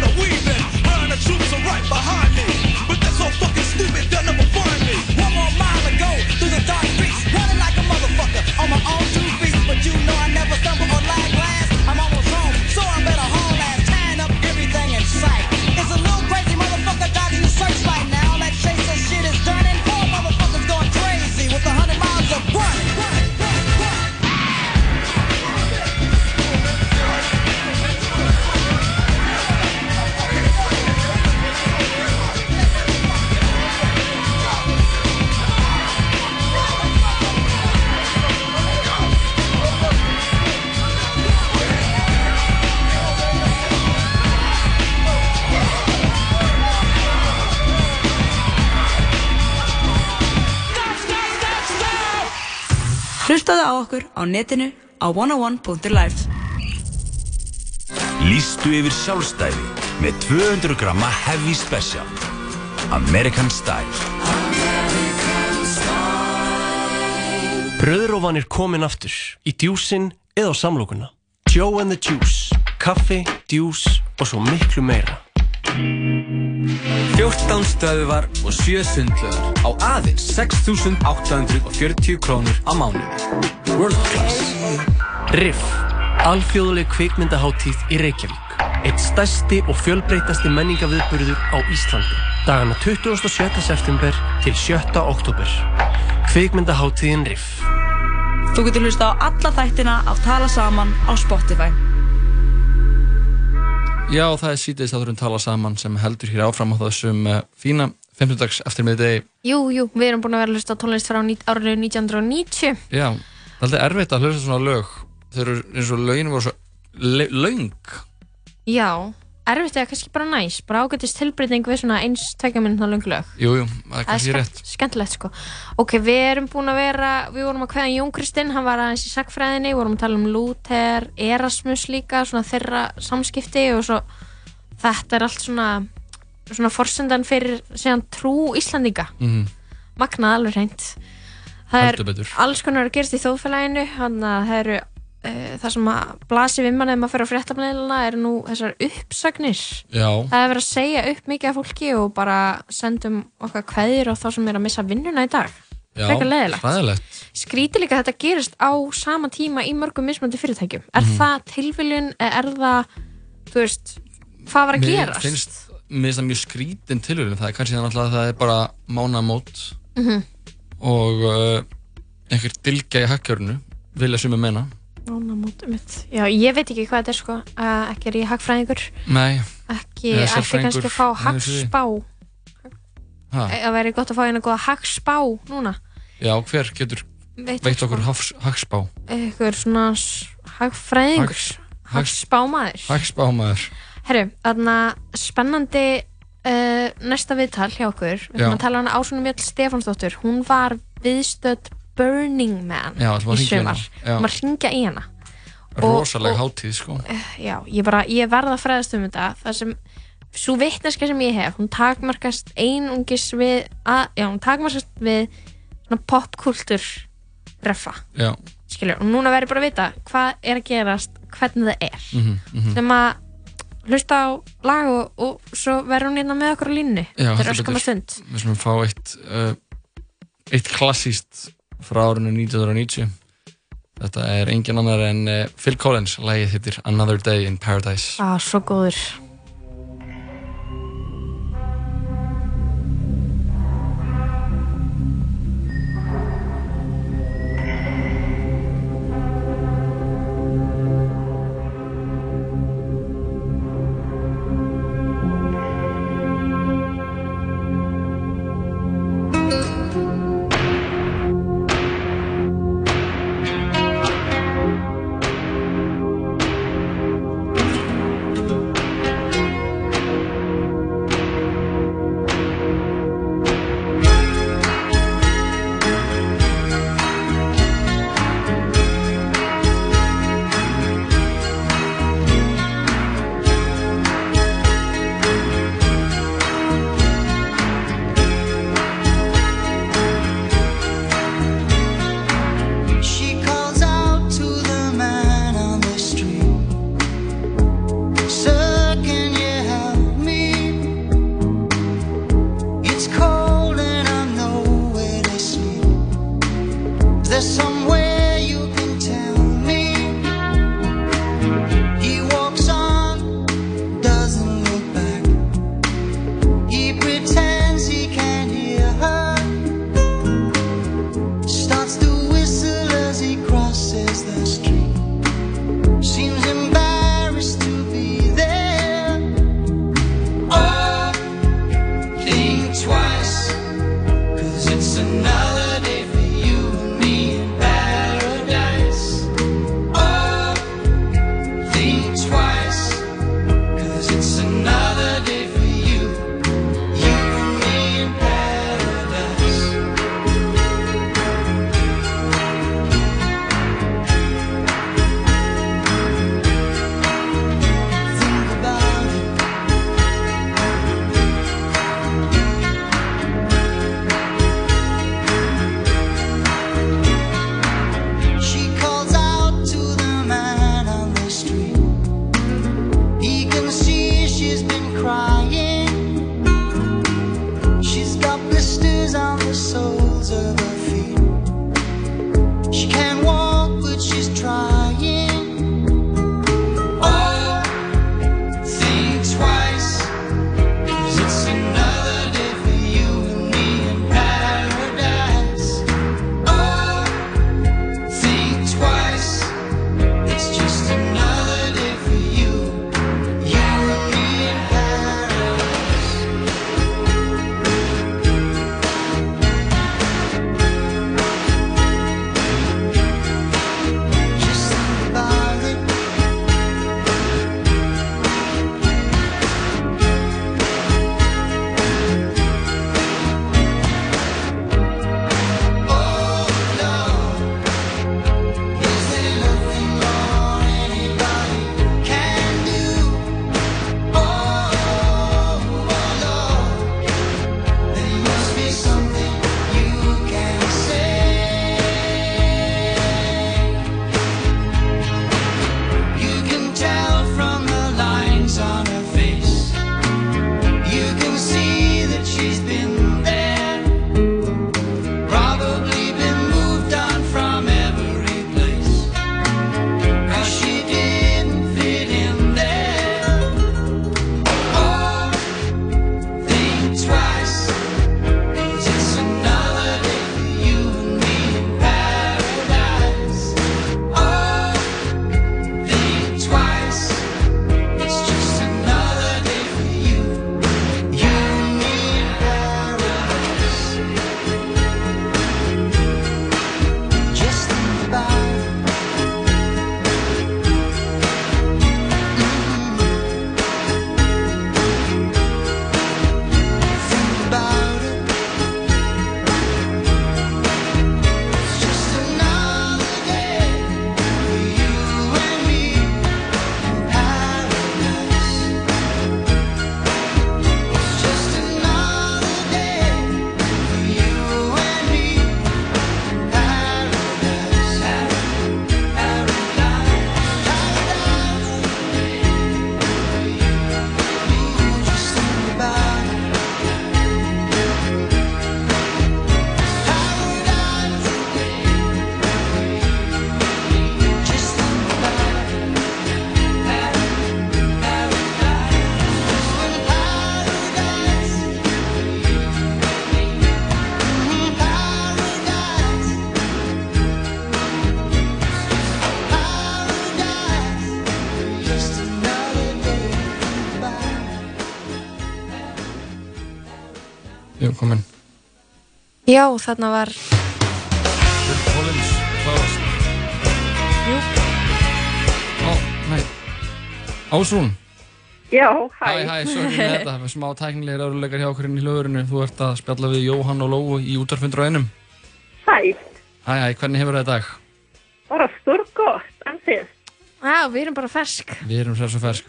wanna weave in. Line of troops are right behind me. okkur á netinu á 101.life Lýstu yfir sjálfstæði með 200 gramma Heavy Special. American Style. Bröðrófan er komin aftur í djúsin eða á samlokuna Joe and the Juice. Kaffi, djús og svo miklu meira. 14 stöðvar og 7 sundlöðar á aðeins 6.840 krónur á mánuði. World Class. Riff, alþjóðuleg kvikmyndaháttíð í Reykjavík. Eitt stærsti og fjölbreytasti menningaviðburður á Íslandi. Dagana 27. september til 7. oktober. Kvikmyndaháttíðin Riff. Þú getur hlusta á alla þættina af Tala Saman á Spotify. Já, það er síðdeist þátturinn tala saman sem heldur hér áfram á þessum uh, fína 15. dags eftir miðdegi. Jú, jú, við erum búin að vera að hlusta tónlist frá árinu 1990 Já, það er alltaf erfitt að hlusta svona lög. Þau eru eins og lögin voru svo le- löng. Já, erfitt eða kannski bara næs bara ágætist tilbreyting við svona eins tvekja minna löng lög Jú, jú, það er Það er kannski rétt. skemmt, skemmtilegt sko Ok, við erum búin að vera, við vorum að kveða Jón Kristinn, hann var aðeins í sagfræðinni, vorum að tala um Luther, Erasmus líka, svona þeirra samskipti og svo þetta er allt svona, svona forsendan fyrir síðan trú Íslandinga, Mhm. magnað alveg reynd. Það er alls konar að gerast í þjóðfélaginu, hann að það eru uh, það sem að blasi við mann ef maður fyrir á fréttamleilina er nú þessar uppsagnir Já. það er verið að segja upp mikið af fólki og bara sendum okkar kveðir og þá sem er að missa vinnuna í dag Já, frekar leðilegt skrítið líka að þetta gerist á sama tíma í mörgum mismöndi fyrirtækjum er Mhm. það tilviljun eða er það þú veist, hvað var að Mér gerast finnst, mér finnst það mjög skrítin tilhörun. Það er kannski þannig að það er bara mánamót Mhm. og uh, einhver dilgja í hakkjörnu, vilja sem ég menna. Já, ég veit ekki hvað þetta er sko. Ekki er ég hagfræðingur. Nei. ekki, ætti kannski að fá hagspá Ha. það væri gott að fá eina góða hagspá núna. Já, hver getur Veit veitt það, okkur hagspá? eitthvað svona hagfræðingur. Hags- hagspámaður Hagspámaður. Herru, þarna spennandi uh, næsta viðtal hjá okkur. Við ætlum að tala hana Ásvonu Mjöll Stefánsdóttur. Hún var viðstödd Burning Man Já, að í sumar. Að ringja í hana. Og- Rosaleg og- hátíð, sko. já, ég bara, ég verða að fræðast um þetta. Það sem, svo vitneska sem ég hef hún takmarkast einungis við að, já, hún takmarkast við popkultur skilur, og núna verður bara að vita hvað er að gerast, hvernig það er. Mhm, mhm. sem að hlusta á lag og, og svo verður hún hérna með okkur á línu þetta er öskama betur. stund. Við slumum fá eitt, uh, eitt klassíst frá árinu 1990. Þetta er engin annar en uh, Phil Collins, lagið hittir Another Day in Paradise. ah, svo góður Já, þarna var Phil Collins, klárast. Jú. Ó, nei. Ásrún. Já, hæ. Hæ, hæ, sorry með þetta. Með smá tæknilegir áruleikar hjá okkur inn í hlöðurinu. Þú ert að spjalla við Jóhann og Lóu í útarfundur á einum. Hæ, Hæ, hæ, hvernig hefur það í dag? bara stórgótt, en þið? Já, við erum bara fersk Við erum sér svo fersk.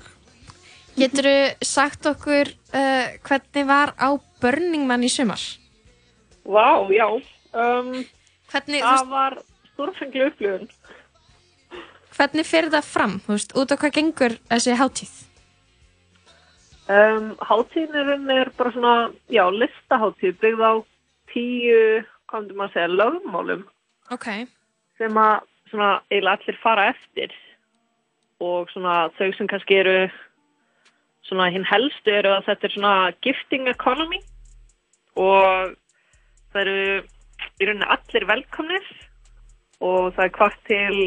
Getur þú sagt okkur uh, hvernig var á Burning Man í sumar? Vá, já. Um, hvernig, það var stórfengli upplifun. Hvernig fer það fram? Þú veist, út á hvað gengur þessi hátíð? Um, hátíðin er bara svona, já, listahátíð byggð á tíu, hvað myndi maður að segja, lögmálum Ok. sem að svona eiginlega allir fara eftir og svona þau sem kannski eru svona hinn helstu eru að þetta er svona gifting economy og það eru í rauninni allir velkomnir og það er hvart til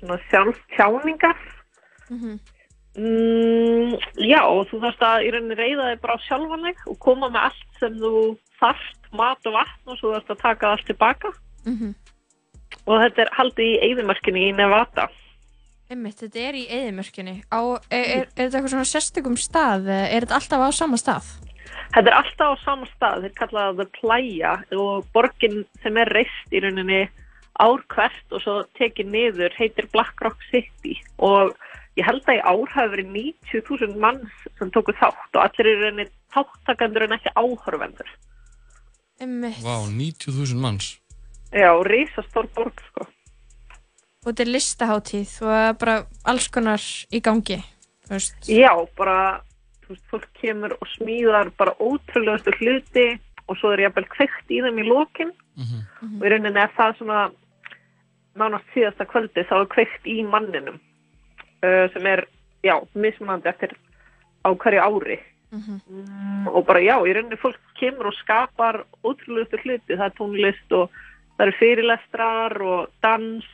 svona sjálftjáningar Mm, já, og þú þarfst að í rauninni reyða þig bara á sjálfan þig og koma með allt sem þú þarft, mat og vatn og svo þarfst að taka allt tilbaka Mhm. og þetta er haldið í eigðumörkinni í Nevada. Einmitt, þetta er í eðimörkinni. Á, er, er, er þetta eitthvað svona sérstökum stað? Er þetta alltaf á sama stað? Þetta er alltaf á sama stað, þeir kalla það The Playa og borgin sem er reist í rauninni ár hvert og svo tekið niður heitir Black Rock City og ég held að í ár hafi verið 90.000 manns sem tóku þátt og allir eru rauninni þáttakandur en ekki áhörvendur. Vá, 90.000 manns. Já, risastór borg sko. Og þetta er listaháttíð og bara alls konar í gangi. Þú veist. Já, bara, veist, fólk kemur og smíðar bara ótrúlegastu hluti og svo er jafnvel kveikt í þeim í lokin. Og í rauninni er það svona nánast síðasta kvöldi þá er kveikt í manninum uh, sem er, já, mismunandi eftir á hverju ári. Mm, og bara já, í rauninni fólk kemur og skapar ótrúlegustu hluti, það er tónlist og það eru fyrirlestrar og dans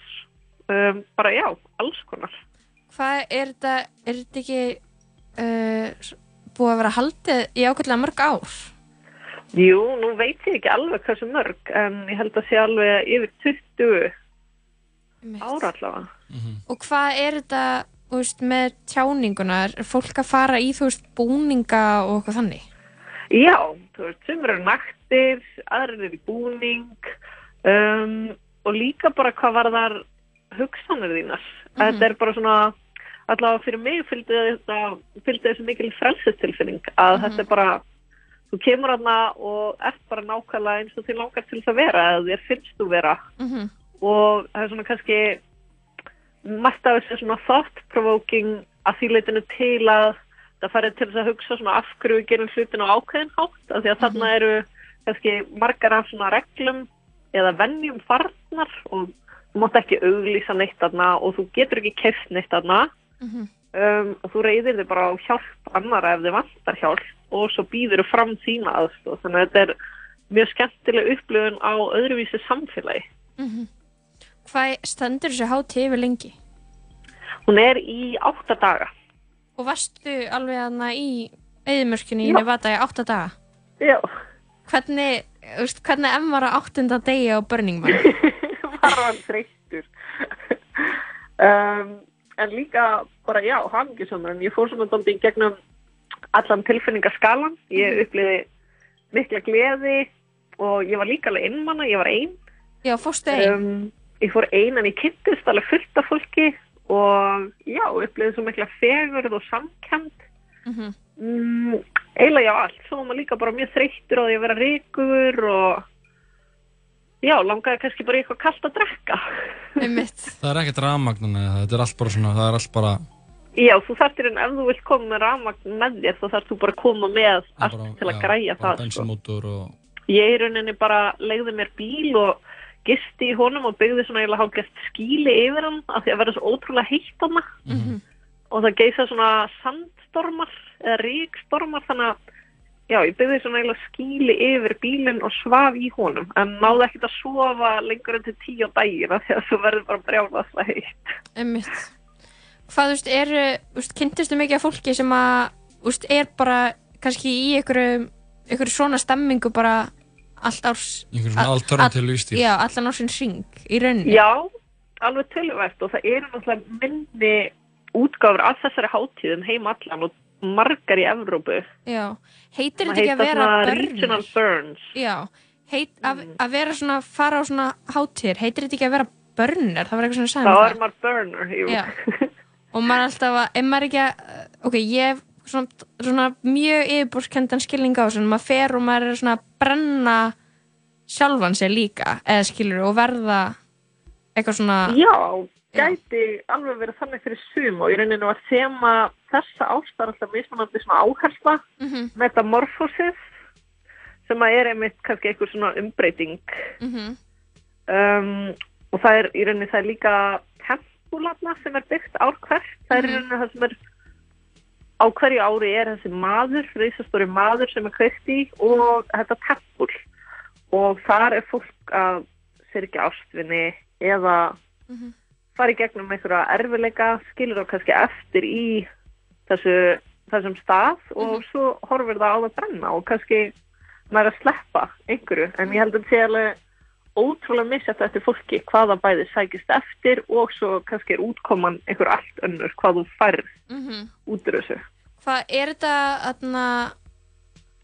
um, bara já, alls konar. Hvað er þetta, er þetta ekki uh, búið að vera haldið í ákveðlega mörg ár? Jú, nú veit ég ekki alveg hversu mörg en ég held að sé alveg yfir 20 ára allavega Og hvað er þetta, veist, með tjáningunar, er fólk að fara í, þú veist, búninga og eitthvað þannig? Já, þú veist, sem eru naktir, aðrir eru í búning um, og líka bara hvað var þar hugsanir þínar. Þetta er bara svona, allavega fyrir mig fylgdi þetta, fylgdi þessu mikil frelsistilfinning að þetta er bara, þú kemur aðna og ert bara nákvæmlega eins og þið langar til þess að vera eða þér finnst þú vera. Mhm. og það er svona kannski margt af þessu svona thought provoking að því leitinu til að það farið til þess að hugsa svona af hverju við gerum hlutin á ákveðin hátt af því að þarna eru kannski margar af svona reglum eða venjum farnar og þú mátt ekki auglýsa neitt þarna og þú getur ekki keft neitt þarna um, og þú reyðir þig bara á hjálp annara ef þið vantar hjálp og svo býður þið fram þína aðstoð þannig að þetta er mjög skemmtileg upplifun á öðruvísi samfélagi Mhm. Hvað stendur þessu hátíð yfir lengi? Hún er í átta daga. Og varstu alveg aðna í eðimörkinu í. Nevada í átta daga? Já. Hvernig, veist, hvernig emmar á áttunda degi á Burning Man? var hann þreyttur um, en líka bara já, hamingisamur en ég fór svona dálítið í gegnum allan tilfinningaskalan ég uppliði mikla gleði og ég var líka alveg einmanna, ég var ein. Já, fórstu ein? um, ég fór ein en ég kynntist alveg fullt af fólki og já, uppliði svo mikla fegurð og samkend Mhm. mm, eiginlega já allt, svo var maður líka bara mjög þreyttur á því að vera ríkur og já, langaði kannski bara eitthvað kallt að drekka. Það er ekkert rafmagn, þetta er allt bara svona, það er allt bara, Já, þú þarftir en ef þú vilt koma með rafmagn með þér þá þarf þú bara að koma með allt til að græja bara það sko. bensinmótor og... Ég í rauninni bara legði mér bíl og gisti í honum og byggði svona eiginlega hálfgeft skíli yfir hann af því að vera svo ótrúlega heitt hann og það geisa svona sandstormar eða ríkstormar þannig að já, ég byggði svona eiginlega skíli yfir bílinn og svaf í honum en náði ekkert að sofa lengur en til tíu af því að þú verður bara brjálaslega heitt Einmitt. Hvað, þú veist, eru, þú veist, kynntistu mikið af fólki sem að, þú veist, er bara kannski í einhverju, einhverju svona stemmingu bara allt árs... Einhver svona all- alternative all- lífstíl. Já, allan ársinn ring í rauninni. Já, alveg töluvert og það eru náttúrulega minni útgáfur af þessari hátíðum heim allan og margar í Evrópu. Já. Heitir Það þetta ekki að vera börnur? Burns. Já. Heit, að, að vera svona, fara á svona hátíðir, heitir þetta ekki að vera börnur? Það var eitthvað svona Þá sagði er maður burner, jú. Já. Og maður alltaf að, ef maður ekki að, ok, ég hef svona, svona mjög yfirborðskendan skilning á þessu, maður fer og maður er svona að brenna sjálfan sér líka, eða skilur, og verða eitthvað svona... Já, gæti alveg verið þannig fyrir sum og í rauninu var þema þessa ástar alltaf mismunandi svona áhersla Mhm. metamorphosis sem að er einmitt kannski eitthvað svona umbreyting Mhm. um, og það er í rauninni það er líka tempúlarna sem er byggt ár hvert það er í Mhm. rauninni það sem er á hverju ári er þessi maður reisastóri maður sem er kveikt í og þetta tempúl og þar er fólk að syrkja ástvinni eða fara í gegnum einhverja erfileika skilur þá kannski eftir í þessu, þessum stað og svo horfir það á það brenna og kannski maður að sleppa einhverju en ég held að það sé alveg ótrúlega misjætt eftir fólki hvaða bæði sækist eftir og svo kannski er útkoman einhver allt önnur hvað þú færð Mhm. út úr þessu Hvað er þetta, þarna,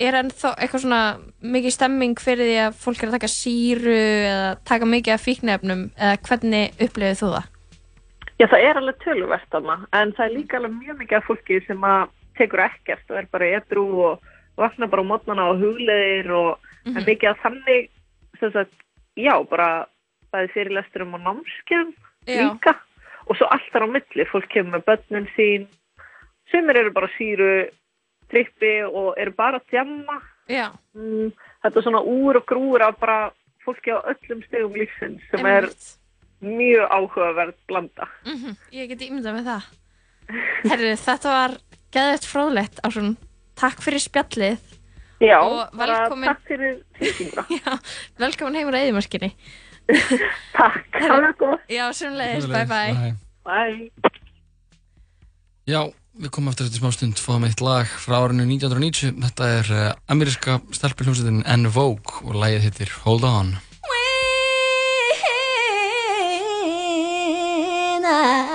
er ennþá eitthvað svona mikið stemming fyrir því að fólk er að taka síru eða taka mikið af fíknefnum eða hvernig upplifið þú það? Já, það er alveg töluvert þarna, en það er líka alveg mjög mikið af fólki sem að tekur ekkert og er bara edru og vakna bara á mótnana og hugleðir og mm Mhm. mikið af þannig, sem sagt, já, bara bæði fyrirlesturum og námskefum Já. líka og svo allt þar á milli, fólk kemur með börnin sín, sumir eru bara síru trippi og eru bara að djamma Já. mm, þetta svona úr og grúr af bara fólki á öllum stegum lífsins sem er mjög áhugaverð blanda. Mhm, Ég get ímyndað með það. Herru, þetta var geðvett fróðlegt Ásson. Takk fyrir spjallið. Já, velkomin, takk fyrir tilkynna. Já, velkomin heimur að eðimarskinni. takk, það gott. Já, semlega, bye bye. Bye. Já, við komum eftir þetta smá stund fáum eitt lag frá árinu 1990 þetta er uh, ameríska stelpiljómsveitin En Vogue og lagið hittir Hold On 啊。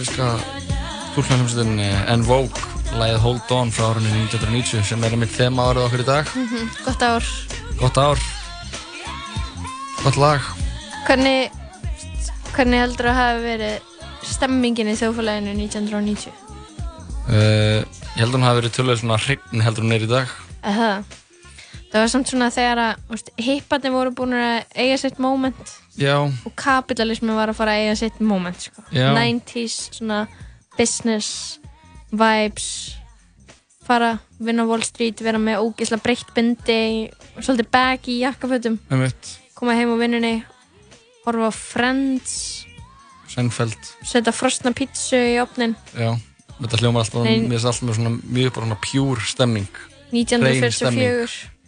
Ameríska stúlknarhljómsveitin En Vogue lagið Hold On frá árinu 1990 sem er einmitt þema árið okkur í dag. Mhm, Gott ár. Gott ár. Gott lag. Hvernig, hvernig heldur að hafa verið stemmingin í þjóðfélaginu 1990? uh, Ég held að hún hafi verið tölulega svona hrign heldur hún er í dag. Eða Það var samt svona þegar að hipparnir voru búin að eiga sitt moment. Já, og kapitalismi var að fara að eiga sitt moment sko. Já. 90s svona business vibes fara, vinna á Wall Street vera með ógeðslega breytt bindi svolítið bag í jakkafötum. Koma heim á vinnunni horfa Friends. Seinfeld. Setja frostna pítsu í opnin Já, þetta hljómar alltaf. Mér finnst alltaf mjög bara svona pjúr stemming 1944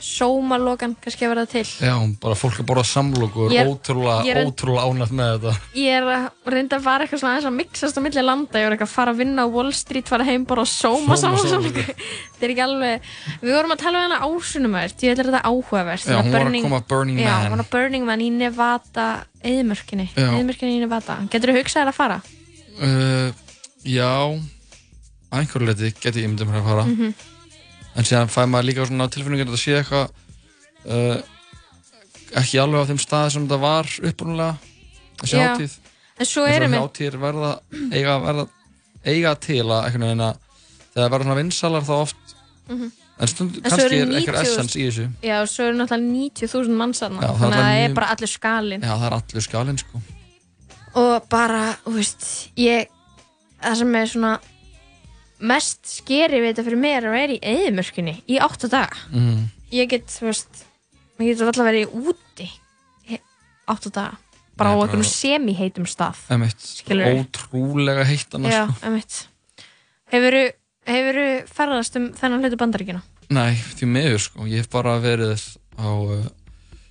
sómalokan kannski að verða til. Já, bara fólk að borða samlók og er er- ótrúlega, er- ótrúlega ánægt með þetta. Ég er að reynda að fara eitthvað svona aðeins að mixast á milli landa. Ég er eitthvað að fara að vinna á Wall Street fara heim bara að sóma samloku. þetta er ekki alveg við vorum að tala um hana ásunumverð ég ætla þetta áhugavert. Já, hún var að koma Burning já, Man. hún var að Burning Man í Nevada eðimörkinni Já. eðimörkinni í Nevada. Getur þú hugsað þér að fara? uh, Já einhverju leiti geti ég myndið en síðan fæ maður líka svona tilfinningin að þetta sé eitthvað uh, ekki alveg á þeim stað sem þetta var upprunalega þessi hátíð En er þessi einmitt- hátíðir verða eiga, verða eiga til að einhvern veginn að þegar það verða svona vinsalar þá oft. En stund, En svo kannski er eitthvað 90.000 essence í þessu. Já, og svo eru náttúrulega 90.000 manns aðna Já, það er þannig að það er bara allir skalinn. Já, það er allur skálinn sko. Og bara, þú veist ég, það sem er svona mest skeri við þetta fyrir mér að vera í eðimörkunni í 8 daga. Mm. ég get, þú veist ég get alltaf verið úti í 8 daga. Bara á Nei, einhvern bara- semi-heitum stað Emitt, ótrúlega heitt annars Hefuru, hefuru ferðast um þennan hlutu bandaríkina? Nei, því miður sko, ég hef bara verið á uh,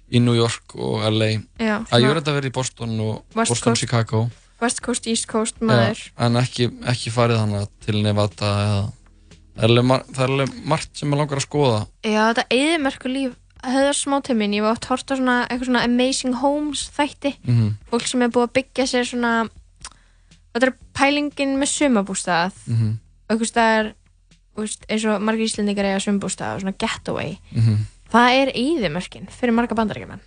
í New York og LA Já, að ég verið að vera í Boston og Boston. Chicago West Coast, East Coast, maður. Já, en ekki, ekki farið hana til Nevada eða það er það er alveg margt sem maður langar að skoða. Já, þetta eðimörku líf höfðar smá til mín, ég var oft hort á svona svona Amazing Homes þætti. Mhm. fólk sem er búið að byggja sér svona þetta er pælingin með sumabústað einhvers staðar þú veist, eins og margir íslendingar eiga sumabústað og svona getaway. Mhm. það er eðimörkin fyrir marga bandaríkjumenn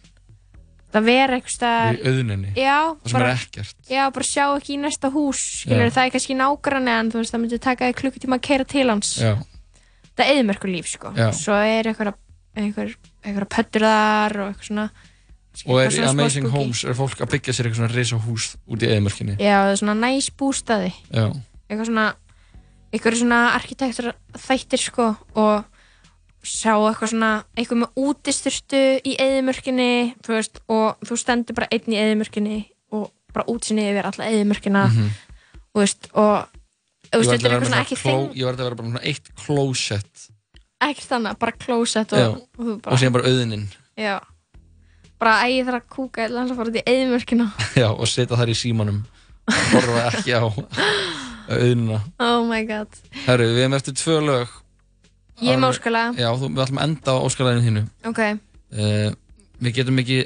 það vera einhvers staðar í auðninni Já, það sem bara- er ekkert Já, bara sjá ekki í næsta hús skilur, Já. það er kannski nágrann en þú veist, það myndi taka þig klukkutíma að keira til hans Já. það er eðimörku líf sko Já. svo er einhverja einhver, einhver pöttur þar og eitthvað svona og er eitthvað í Amazing spooky. Homes er fólk að byggja sér eitthvað svona risa hús út í eðimörkinni Já, það er svona næs bústaði Já. eitthvað svona eitthvað svona arkitektur þættir sko og sjá eitthvað svona eitthvað með útisturstu í eðimörkinni þú veist, og þú stendur bara einn í eðimörkinni og bara útsinni yfir alla eðimörkina Mhm. þú veist, og þú veist, þetta er eitthvað svona ekki þeng ég var að vera bara svona eitt closet. Ekkert þannig, bara closet Já. og, og og síðan bara auðnin. Já, bara að ég þarf að kúka eða að fara út í eðimörkina Já, og setja þar í símanum. Horfa ekki á auðnina. Oh my god. Herru, við erum eftir tvö lög Ég er með óskalag. Já, þú, við ætlum að enda á óskalæðinu þínu ok, uh, Við getum ekki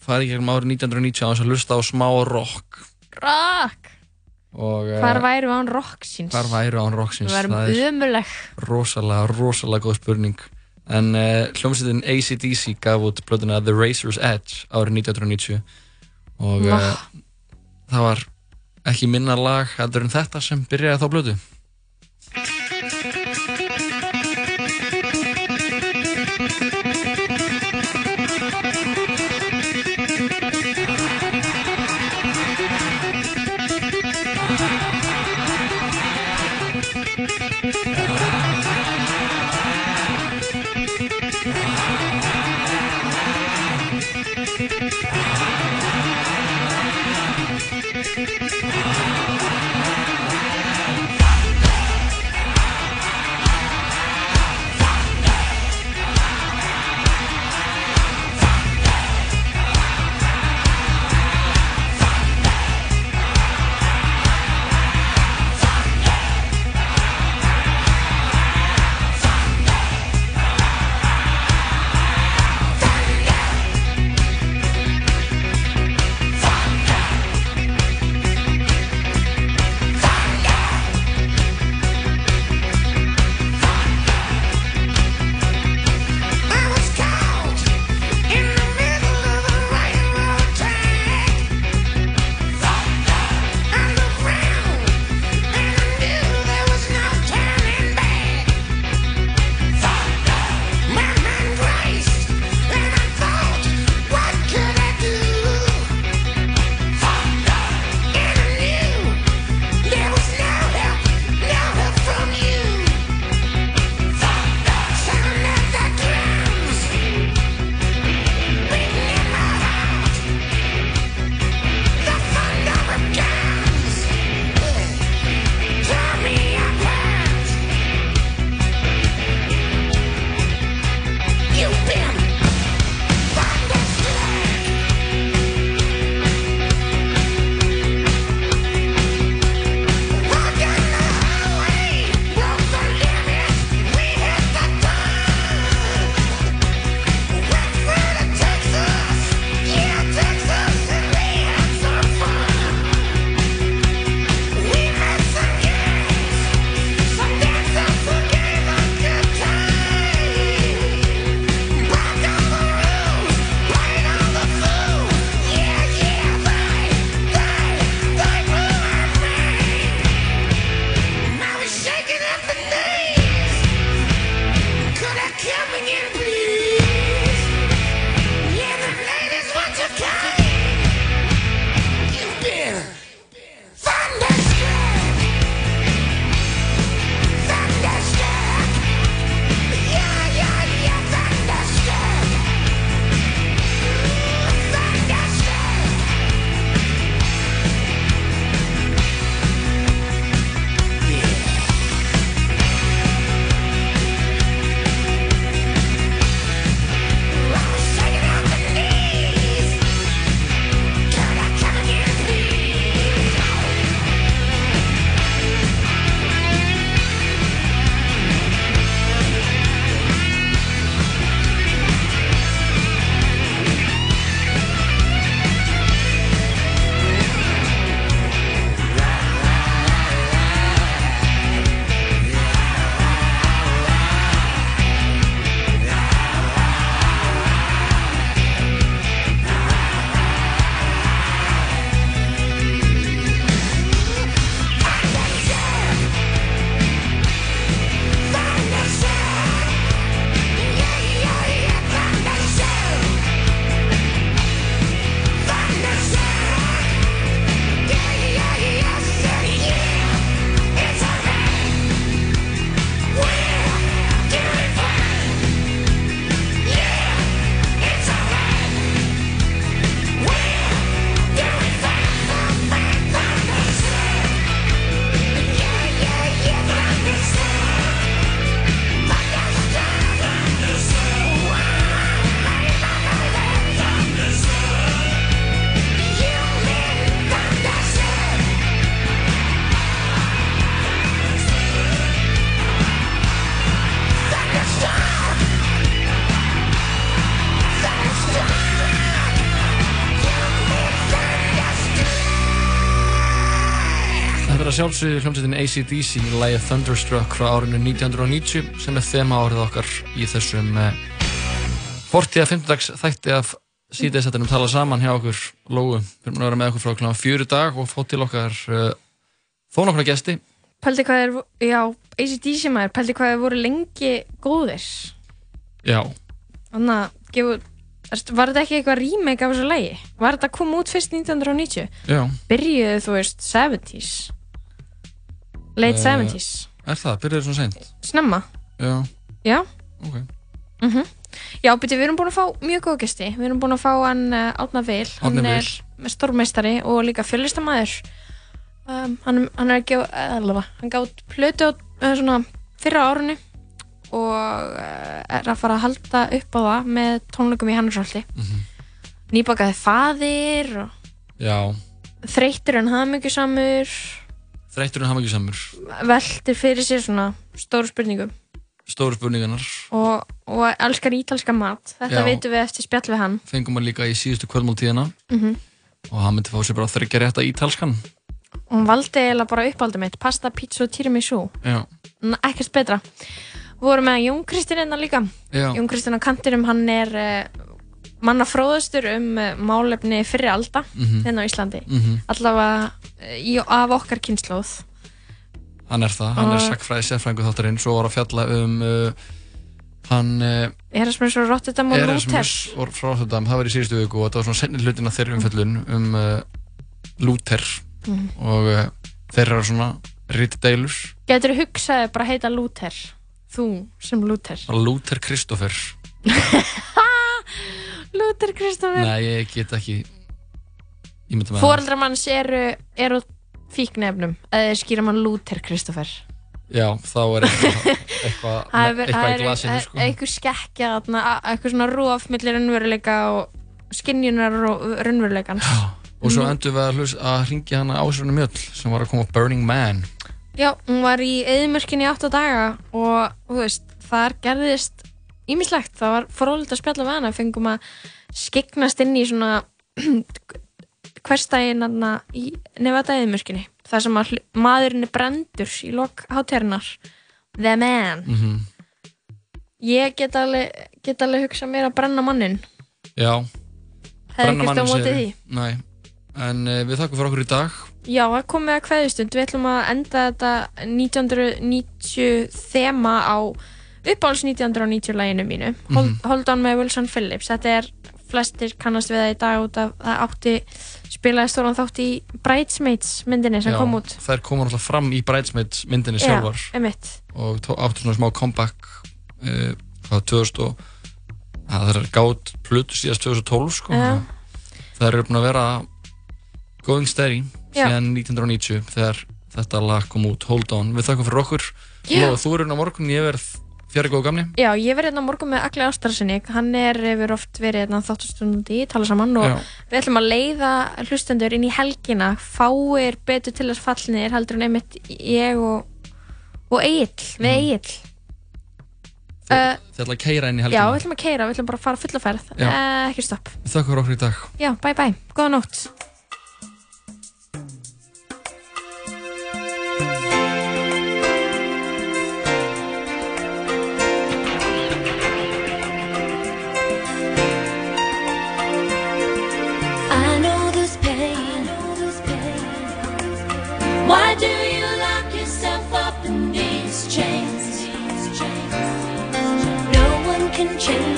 farið gegnum árið 1990 á þess að hlusta á smá rock. Rock? Og uh, hvar væri án rocksins? hvar væru án rocksins? Við værum Það ömuleg rosalega, rosalega góð spurning. En uh, hljómsveitin ACDC gaf út plötuna The Razor's Edge árið 1990 og það var ekki minna lag heldur en þetta sem byrjaði þá blötu sjálfsögðu hljómsveitin ACDC í lægið Thunderstruck frá árinu 1990 sem er þema árið okkar í þessum uh, 40. að 50 dags þætti af síðdeisættinum tala saman hjá okkur Lóu. Við erum að vera með okkur frá kl. fjöru dag og fótt til okkar uh, þó nokkra gesti. Pældi hvað er, já, ACDC maður, pældi hvað er voru lengi góðir. Já, Þannig að, gefu, veist, var þetta ekki eitthvað remake af þessu lagi? Var þetta að koma út fyrst 1990? já. Byrjuðu, þú veist, 70s. Late Eh, 70s. Er það? Byrjuður svona seint? Snemma. Já, Já. ok. Mm Já, byrju, við erum búin að fá mjög góða gesti. Við erum búin að fá hann uh, Átna Vil. Hann Árni er með stórmeistari og líka fjöllistamæður. Um, hann, hann er ekki, allavega, hann gátt plötu á svona fyrra árunni og er að fara að halda upp á það með tónleikum í Hannarsholti. Mhm. Nýbakaði faðir og Já, þreyttur en hamingjusamur, þreytur en hafa veltir fyrir sér svona stóru spurningum Stóru spurningarnar. og, og elskar ítalska mat. Þetta Já. veitum við eftir spjall við hann. Fengum hann líka í síðustu kvöldmáltíðina Mm og hann myndi fá sér bara þryggja rétta ítalskan. og hún valdi eiginlega bara uppáldum mitt pasta, pizza og tiramisu Já, N- ekkert betra við vorum með Jón Kristinn hérna líka Já. Jón Kristinn á kantinum, hann er uh, manna fróðustur um uh, málefni fyrri alda Mhm. hérna á Íslandi Mhm. allavega uh, í, af okkar kynnslóð hann er það. Hann er Og- sakfræði sérfrængu þáttarinn. Svo var að fjalla um uh, hann... Uh, Erasmus og Rotterdam og Luther og Rotterdam, það var í síðustu viku og þetta var svona senni hlutin af þeirri umfjöllun um uh, Luther Mhm. og uh, þeir eru svona rítið deilur getur þú hugsaði bara að heita Luther þú sem Luther Luther Kristoffer Luther Kristoffer Nei, ég get ekki með það fóreldramanns eru, eru fíknefnum eða skýra mann Luther Kristoffer Já, þá er eitthvað eitthvað, Það eitthvað það í glasinu það sko. einhver skekkja eitthvað svona rúaf millir raunveruleika og skinjunar og raunveruleikans. Og svo endur við að, að ringja hana Ásrunni Mjöll sem var að koma á Burning Man. Já, hún var í eðimörkinni í 8 daga og þú veist, þar gerðist ímislegt, það var frólitt að spjalla við hana, fengum að skegnast inn í svona hverstægin í nefata eðimörkinni, þar sem maðurinn er brendur í lok hátíðarinnar The Man mm -hmm. Ég get alveg, get alveg hugsað mér að brenna mannin Já Hefði Brenna ekkert á manninn, móti segirðu? því Nei, en uh, við þakkum fyrir okkur í dag Já, það komið að kveðustund. Við ætlum að enda þetta 1990 þema á uppáhalds 1990 læginu mínu. Hold, Mhm. Hold on með Wilson Phillips. Þetta er flestir kannast við það í dag út af það átti spilaði stóran þátt í Bridesmaids myndinni sem Já, kom út. Þær komur alltaf fram í Bridesmaids myndinni Já, sjálfar einmitt. og tó- áttu svona smá comeback uh, hvað 2000 og að það er gátt plötu síðast 2012 sko Já. það eru búin að vera going steady Já. síðan 1990 þegar þetta lag kom út Hold On, við þakkum fyrir okkur Já. og þú eru hérna á morgun, ég verð fjari góð gamni Já, ég verði hérna morgun með Agli Ástarsinni. Hann er yfir oft verið hérna þáttastundi, tala saman og Já. við ætlum að leiða hlustendur inn í helgina. Fáir betur til þess fallnir heldur en einmitt ég og, og Egil, Mhm. við Egil. Uh, þið ætla að keira inn í já, helgina við ætlum að keira, við ætlum bara að fara fulla ferð. Já. Uh, ekki stopp. við þakkum fyrir okkur í dag Já, bye bye. Góða nótt. Can change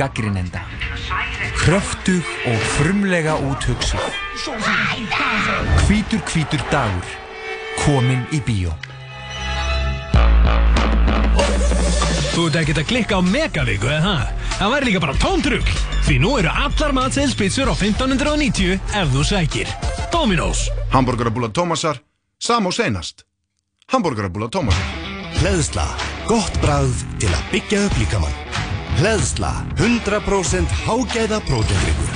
gaggrinenda Kröftug og frumlega úthugsuð Hvítur hvítur dagur Komin í bíó Þú ert ekkert að klikka á Megavíku, eða það? Það væri líka bara tóntrugl. Því nú eru allar matseðilspizzur á 1590 ef þú sækir. Dominos. Hamburgerabúla Tómasar, sam og seinast. Hamburgerabúla Tómasar. Hleðsla, gott bragð til að byggja upp líkamann. Hleðsla, 100% hágæða prótendryggur.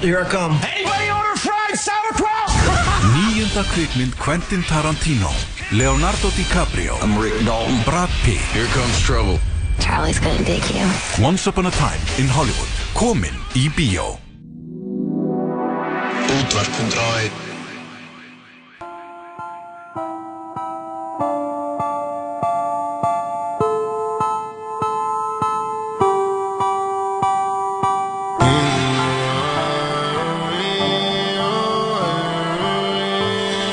Here I come. Anybody order fried sauerkraut? Níunda kvikmynd Quentin Tarantino Leonardo DiCaprio I'm Rick Dalton. Brad Pitt. Here comes trouble. Charlie's gonna dig you. Once upon a time in Hollywood. Komin í bíó. Útvarp 101